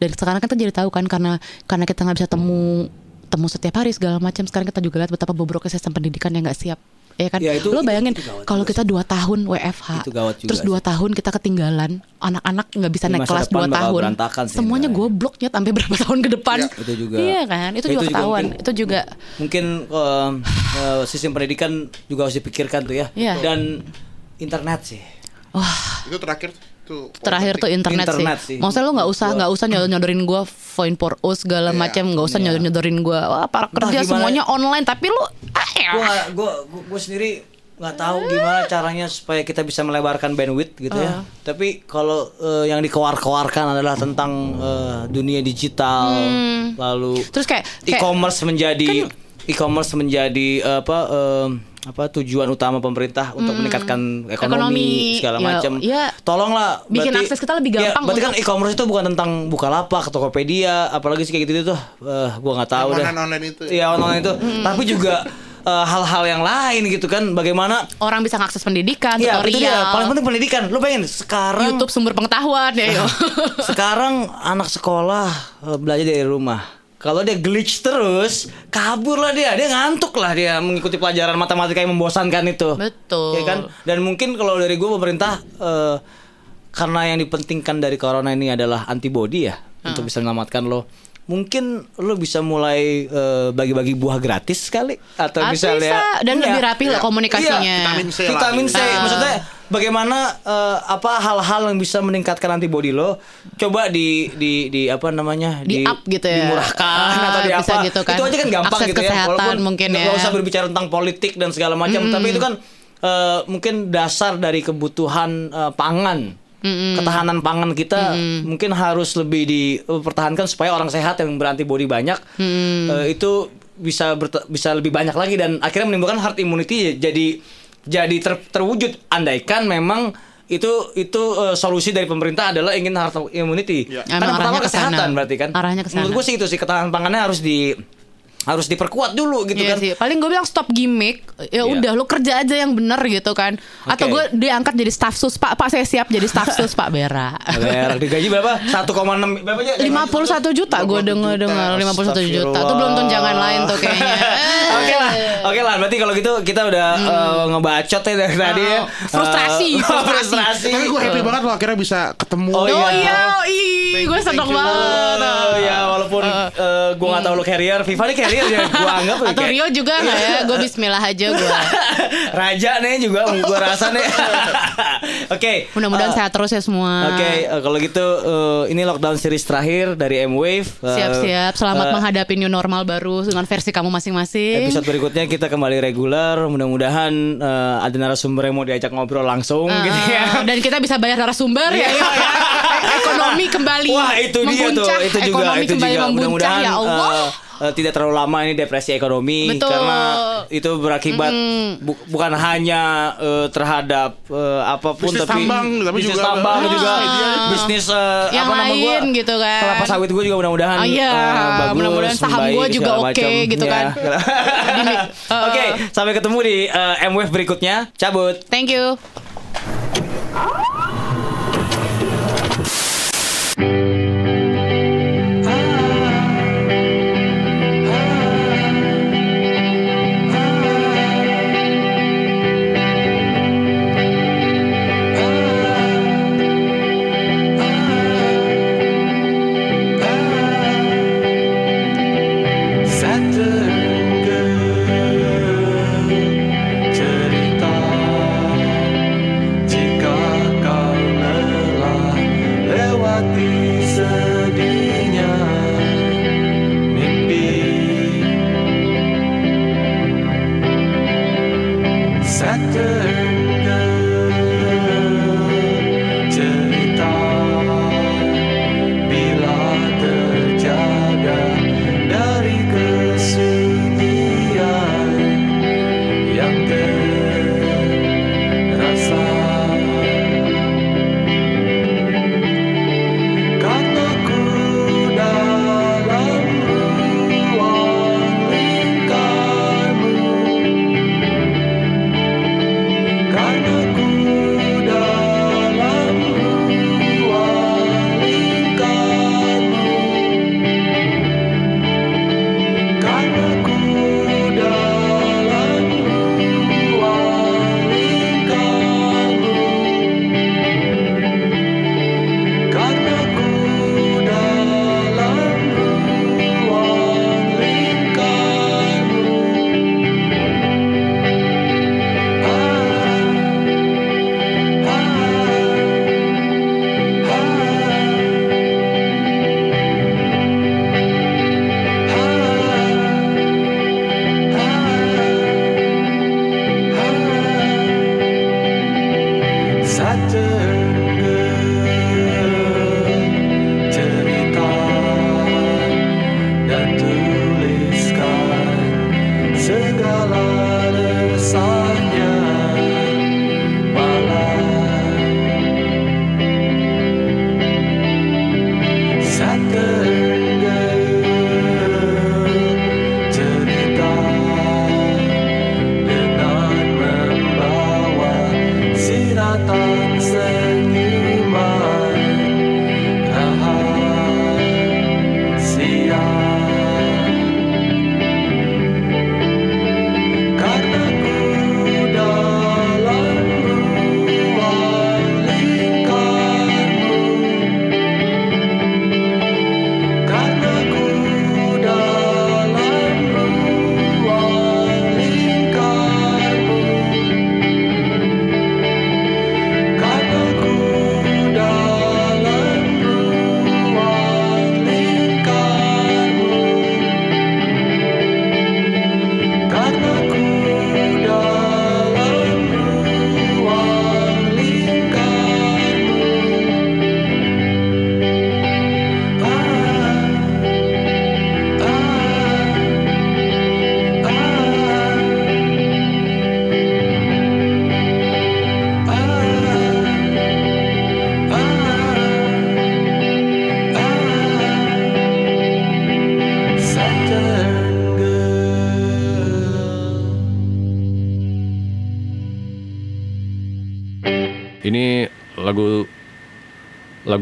D: Dan sekarang kita jadi tahu kan karena karena kita nggak bisa temu temu setiap hari segala macam sekarang kita juga lihat betapa bobroknya sistem pendidikan yang nggak siap ya kan
B: Ya, itu-
D: lo
B: itu-
D: bayangin
B: itu
D: kalau
B: juga
D: kita dua tahun WFH
B: Itu gawat juga
D: terus dua tahun kita ketinggalan anak-anak nggak bisa naik kelas dua tahun semuanya
B: Mbak.
D: gobloknya sampai berapa tahun ke depan
B: Itu juga.
D: iya kan itu,
B: Itu
D: juga
B: juga
D: ketahuan
B: mungkin-
D: itu juga
B: Mungkin eh, sistem pendidikan juga harus dipikirkan tuh ya.
D: Iya.
B: Dan internet sih.
D: wah
C: Itu terakhir tuh.
D: terakhir tuh internet,
B: Internet
D: sih.
B: sih.
D: Maksudnya lo nggak usah nggak usah nyodor nyodorin gue point for us segala macam nggak usah nyodor nyodorin gue wah para kerja semuanya online tapi lo ah, ya.
B: Gue gue gue sendiri nggak tahu gimana caranya supaya kita bisa melebarkan bandwidth gitu ya. Tapi kalau eh, yang dikeluar-keluarkan adalah tentang eh, dunia digital, lalu
D: terus kayak, kayak
B: e-commerce menjadi e-commerce menjadi eh, apa em, apa tujuan utama pemerintah untuk meningkatkan ekonomi,
D: Ekonomi,
B: segala
D: ya,
B: macam.
D: ya.
B: Tolonglah
D: Bikin akses kita lebih
B: Ya,
D: gampang
B: berarti kan e-commerce itu bukan tentang Bukalapak, Tokopedia, apalagi sih kayak gitu tuh. Eh, gua nggak tahu dah.
C: online-online itu.
B: Iya, online itu. Tapi juga eh, hal-hal yang lain gitu kan. Bagaimana
D: orang bisa ngakses pendidikan
B: Iya, itu dia.
D: tutorial
B: Paling penting pendidikan. Lu bayangin sekarang
D: YouTube sumber pengetahuan ya yo.
B: sekarang anak sekolah eh, belajar dari rumah. Kalau dia glitch terus, kabur lah dia. Dia ngantuk lah dia mengikuti pelajaran matematika yang membosankan itu.
D: Betul.
B: Ya kan? Dan mungkin kalau dari gue pemerintah eh, karena yang dipentingkan dari corona ini adalah antibody ya untuk bisa menyelamatkan lo. Mungkin lo bisa mulai eh, bagi-bagi buah gratis kali atau
D: Ah,
B: misalnya
D: bisa. Dan
B: Iya.
D: lebih rapi lah
B: Iya,
D: komunikasinya.
C: vitamin C lah.
B: Vitamin C.
D: Ah.
B: Maksudnya bagaimana eh, apa hal-hal yang bisa meningkatkan antibody lo? Coba di di di apa namanya?
D: Di up gitu ya.
B: Dimurahkan
D: Ah,
B: atau di
D: bisa
B: apa?
D: gitu kan.
B: Itu aja kan gampang
D: Akses
B: gitu ya.
D: kesehatan mungkin
B: nggak
D: ya.
B: usah berbicara tentang politik dan segala macam, tapi itu kan eh, mungkin dasar dari kebutuhan eh, pangan. Ketahanan pangan kita mungkin harus lebih dipertahankan supaya orang sehat yang berantibody banyak eh, itu bisa berte- bisa lebih banyak lagi dan akhirnya menimbulkan herd immunity jadi jadi ter- terwujud andaikan memang itu itu eh, solusi dari pemerintah adalah ingin herd immunity. Karena
D: Emang
B: pertama kesehatan
D: sana.
B: berarti kan.
D: Arahnya.
B: Menurut gue sih itu sih ketahanan pangannya harus di harus diperkuat dulu gitu
D: Iya
B: kan.
D: sih. Paling gue bilang stop gimmick. Ya
B: Iya.
D: udah lu kerja aja yang bener gitu kan. Atau
B: Oke.
D: gue diangkat jadi staff sus. Pak, Pak saya siap jadi staff sus Pak Bera.
B: Berak digaji berapa? 1,6 berapa aja?
D: 51 juta gue denger dengar 51 juta. Tuh belum tunjangan lain tuh kayaknya.
B: Oke lah, oke lah. Berarti kalau gitu kita udah eh, ngebacot ya dari tadi ya.
D: Hmm. Frustrasi,
B: Eh,
D: frustrasi.
B: frustrasi.
C: Tapi gue happy banget lo akhirnya bisa ketemu.
B: Oh,
D: Oh
B: iya.
D: iya, ih, gue seneng banget.
B: Oh, ya walaupun eh, gue gak tahu lo carrier, Viva nih carrier Strahir ya gua anggap
E: Atau
B: kayak-
E: Rio juga nggak ya? Gue Bismillah aja gue.
B: Raja nih juga gua rasa nih. Oke.
E: Mudah-mudahan
B: eh,
E: sehat terus ya semua.
B: Oke, eh, kalau gitu eh, ini lockdown series terakhir dari M-Wave. Eh,
E: Siap-siap. Selamat
B: eh,
E: menghadapi new normal baru dengan versi kamu masing-masing.
B: Episode berikutnya kita kembali reguler. Mudah-mudahan eh, ada narasumber yang mau diajak ngobrol langsung
E: Uh,
B: gitu ya.
E: Dan kita bisa bayar narasumber ya, Yo, ya. Ekonomi kembali.
B: Wah itu dia tuh, itu juga,
E: Ekonomi
B: itu
E: kembali
B: juga.
E: membuncah
B: Mudah-mudahan
E: ya Allah.
B: eh, eh, tidak terlalu lama ini depresi ekonomi
E: Betul.
B: karena itu berakibat bu- bukan hanya eh, terhadap eh, apa pun
C: Bisnis
B: tapi
C: tambang, tapi
B: bisnis
C: juga-
B: tambang
C: Ah,
B: juga
C: iya.
B: bisnis eh,
E: Yang
B: apa nama
E: lain
B: gua?
E: gitu kan.
B: kelapa sawit gue juga mudah-mudahan
E: Oh iya,
B: eh, bagus,
E: mudah-mudahan saham gua juga oke
B: macam.
E: gitu kan.
B: Iya.
E: Di- eh,
B: Oke, sampai ketemu di eh, M-Wave berikutnya. Cabut.
E: Thank you.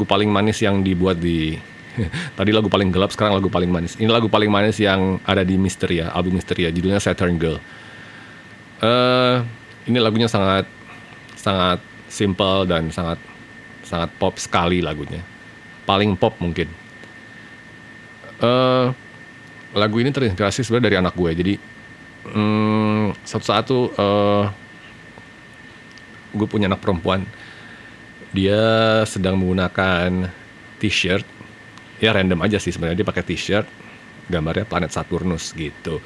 F: Paling manis yang dibuat di tadi lagu paling gelap sekarang lagu paling manis. Ini lagu paling manis yang ada di Misteria, album Misteria judulnya Saturn Girl. Eh ini lagunya sangat sangat simple dan sangat sangat pop sekali lagunya. Paling pop mungkin. Eh lagu ini terinspirasi sebenarnya dari anak gue. Jadi hmm, suatu saat tuh eh, gue punya anak perempuan. Dia sedang menggunakan t-shirt. Ya random aja sih sebenarnya. Dia pakai t-shirt. Gambarnya planet Saturnus gitu.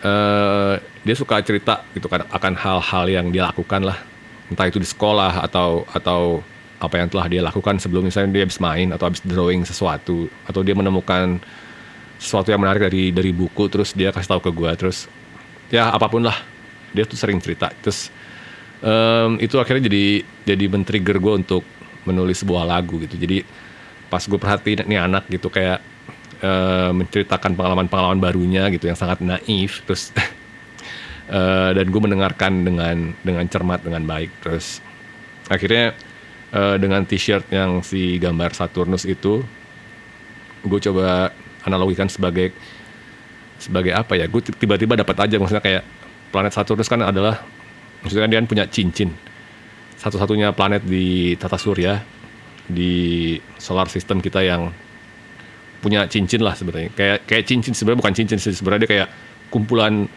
F: eh dia suka cerita gitu kan akan hal-hal yang dia lakukan lah. Entah itu di sekolah atau atau apa yang telah dia lakukan sebelum misalnya dia habis main atau habis drawing sesuatu. Atau dia menemukan sesuatu yang menarik dari dari buku terus dia kasih tahu ke gue terus ya apa pun lah. Dia tuh sering cerita. Terus em, itu akhirnya jadi jadi men-trigger gue untuk menulis sebuah lagu gitu. Jadi pas gue perhatiin nih anak gitu kayak eh, menceritakan pengalaman-pengalaman barunya gitu yang sangat naif terus eh, dan gue mendengarkan dengan dengan cermat dengan baik. Terus akhirnya eh, dengan t-shirt yang si gambar Saturnus itu gue coba analogikan sebagai sebagai apa ya? Gue tiba-tiba dapat aja maksudnya kayak planet Saturnus kan adalah maksudnya dia kan punya cincin. Satu-satunya planet di tata surya di solar system kita yang punya cincin lah sebenarnya. Kayak kayak cincin sebenarnya bukan cincin sebenarnya dia kayak kumpulan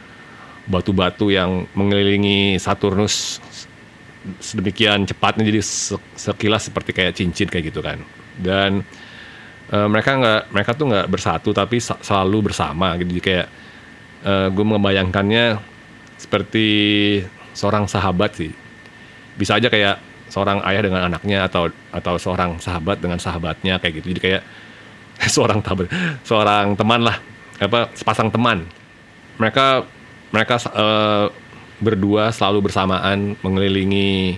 F: batu-batu yang mengelilingi Saturnus sedemikian cepatnya jadi se- sekilas seperti kayak cincin kayak gitu kan. Dan eh, mereka nggak mereka tuh nggak bersatu tapi selalu bersama gitu. Jadi kayak gue membayangkannya seperti seorang sahabat sih. Bisa aja kayak seorang ayah dengan anaknya atau atau seorang sahabat dengan sahabatnya kayak gitu. Jadi kayak seorang sahabat seorang teman lah. Apa sepasang teman. Mereka mereka eh, berdua selalu bersamaan mengelilingi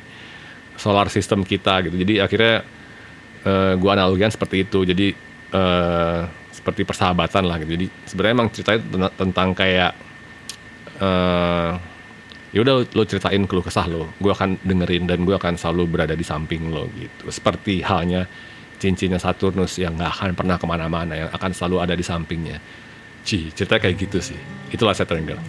F: solar system kita gitu. Jadi akhirnya eh, gua analogikan seperti itu. Jadi eh, seperti persahabatan lah gitu. Jadi sebenarnya emang ceritanya tena- tentang kayak eh ya udah lo ceritain keluh kesah lo. Gue akan dengerin dan gue akan selalu berada di samping lo gitu. Seperti halnya cincinnya Saturnus yang gak akan pernah ke mana-mana yang akan selalu ada di sampingnya. Ci, cerita kayak gitu sih. Itulah Saturn Girl.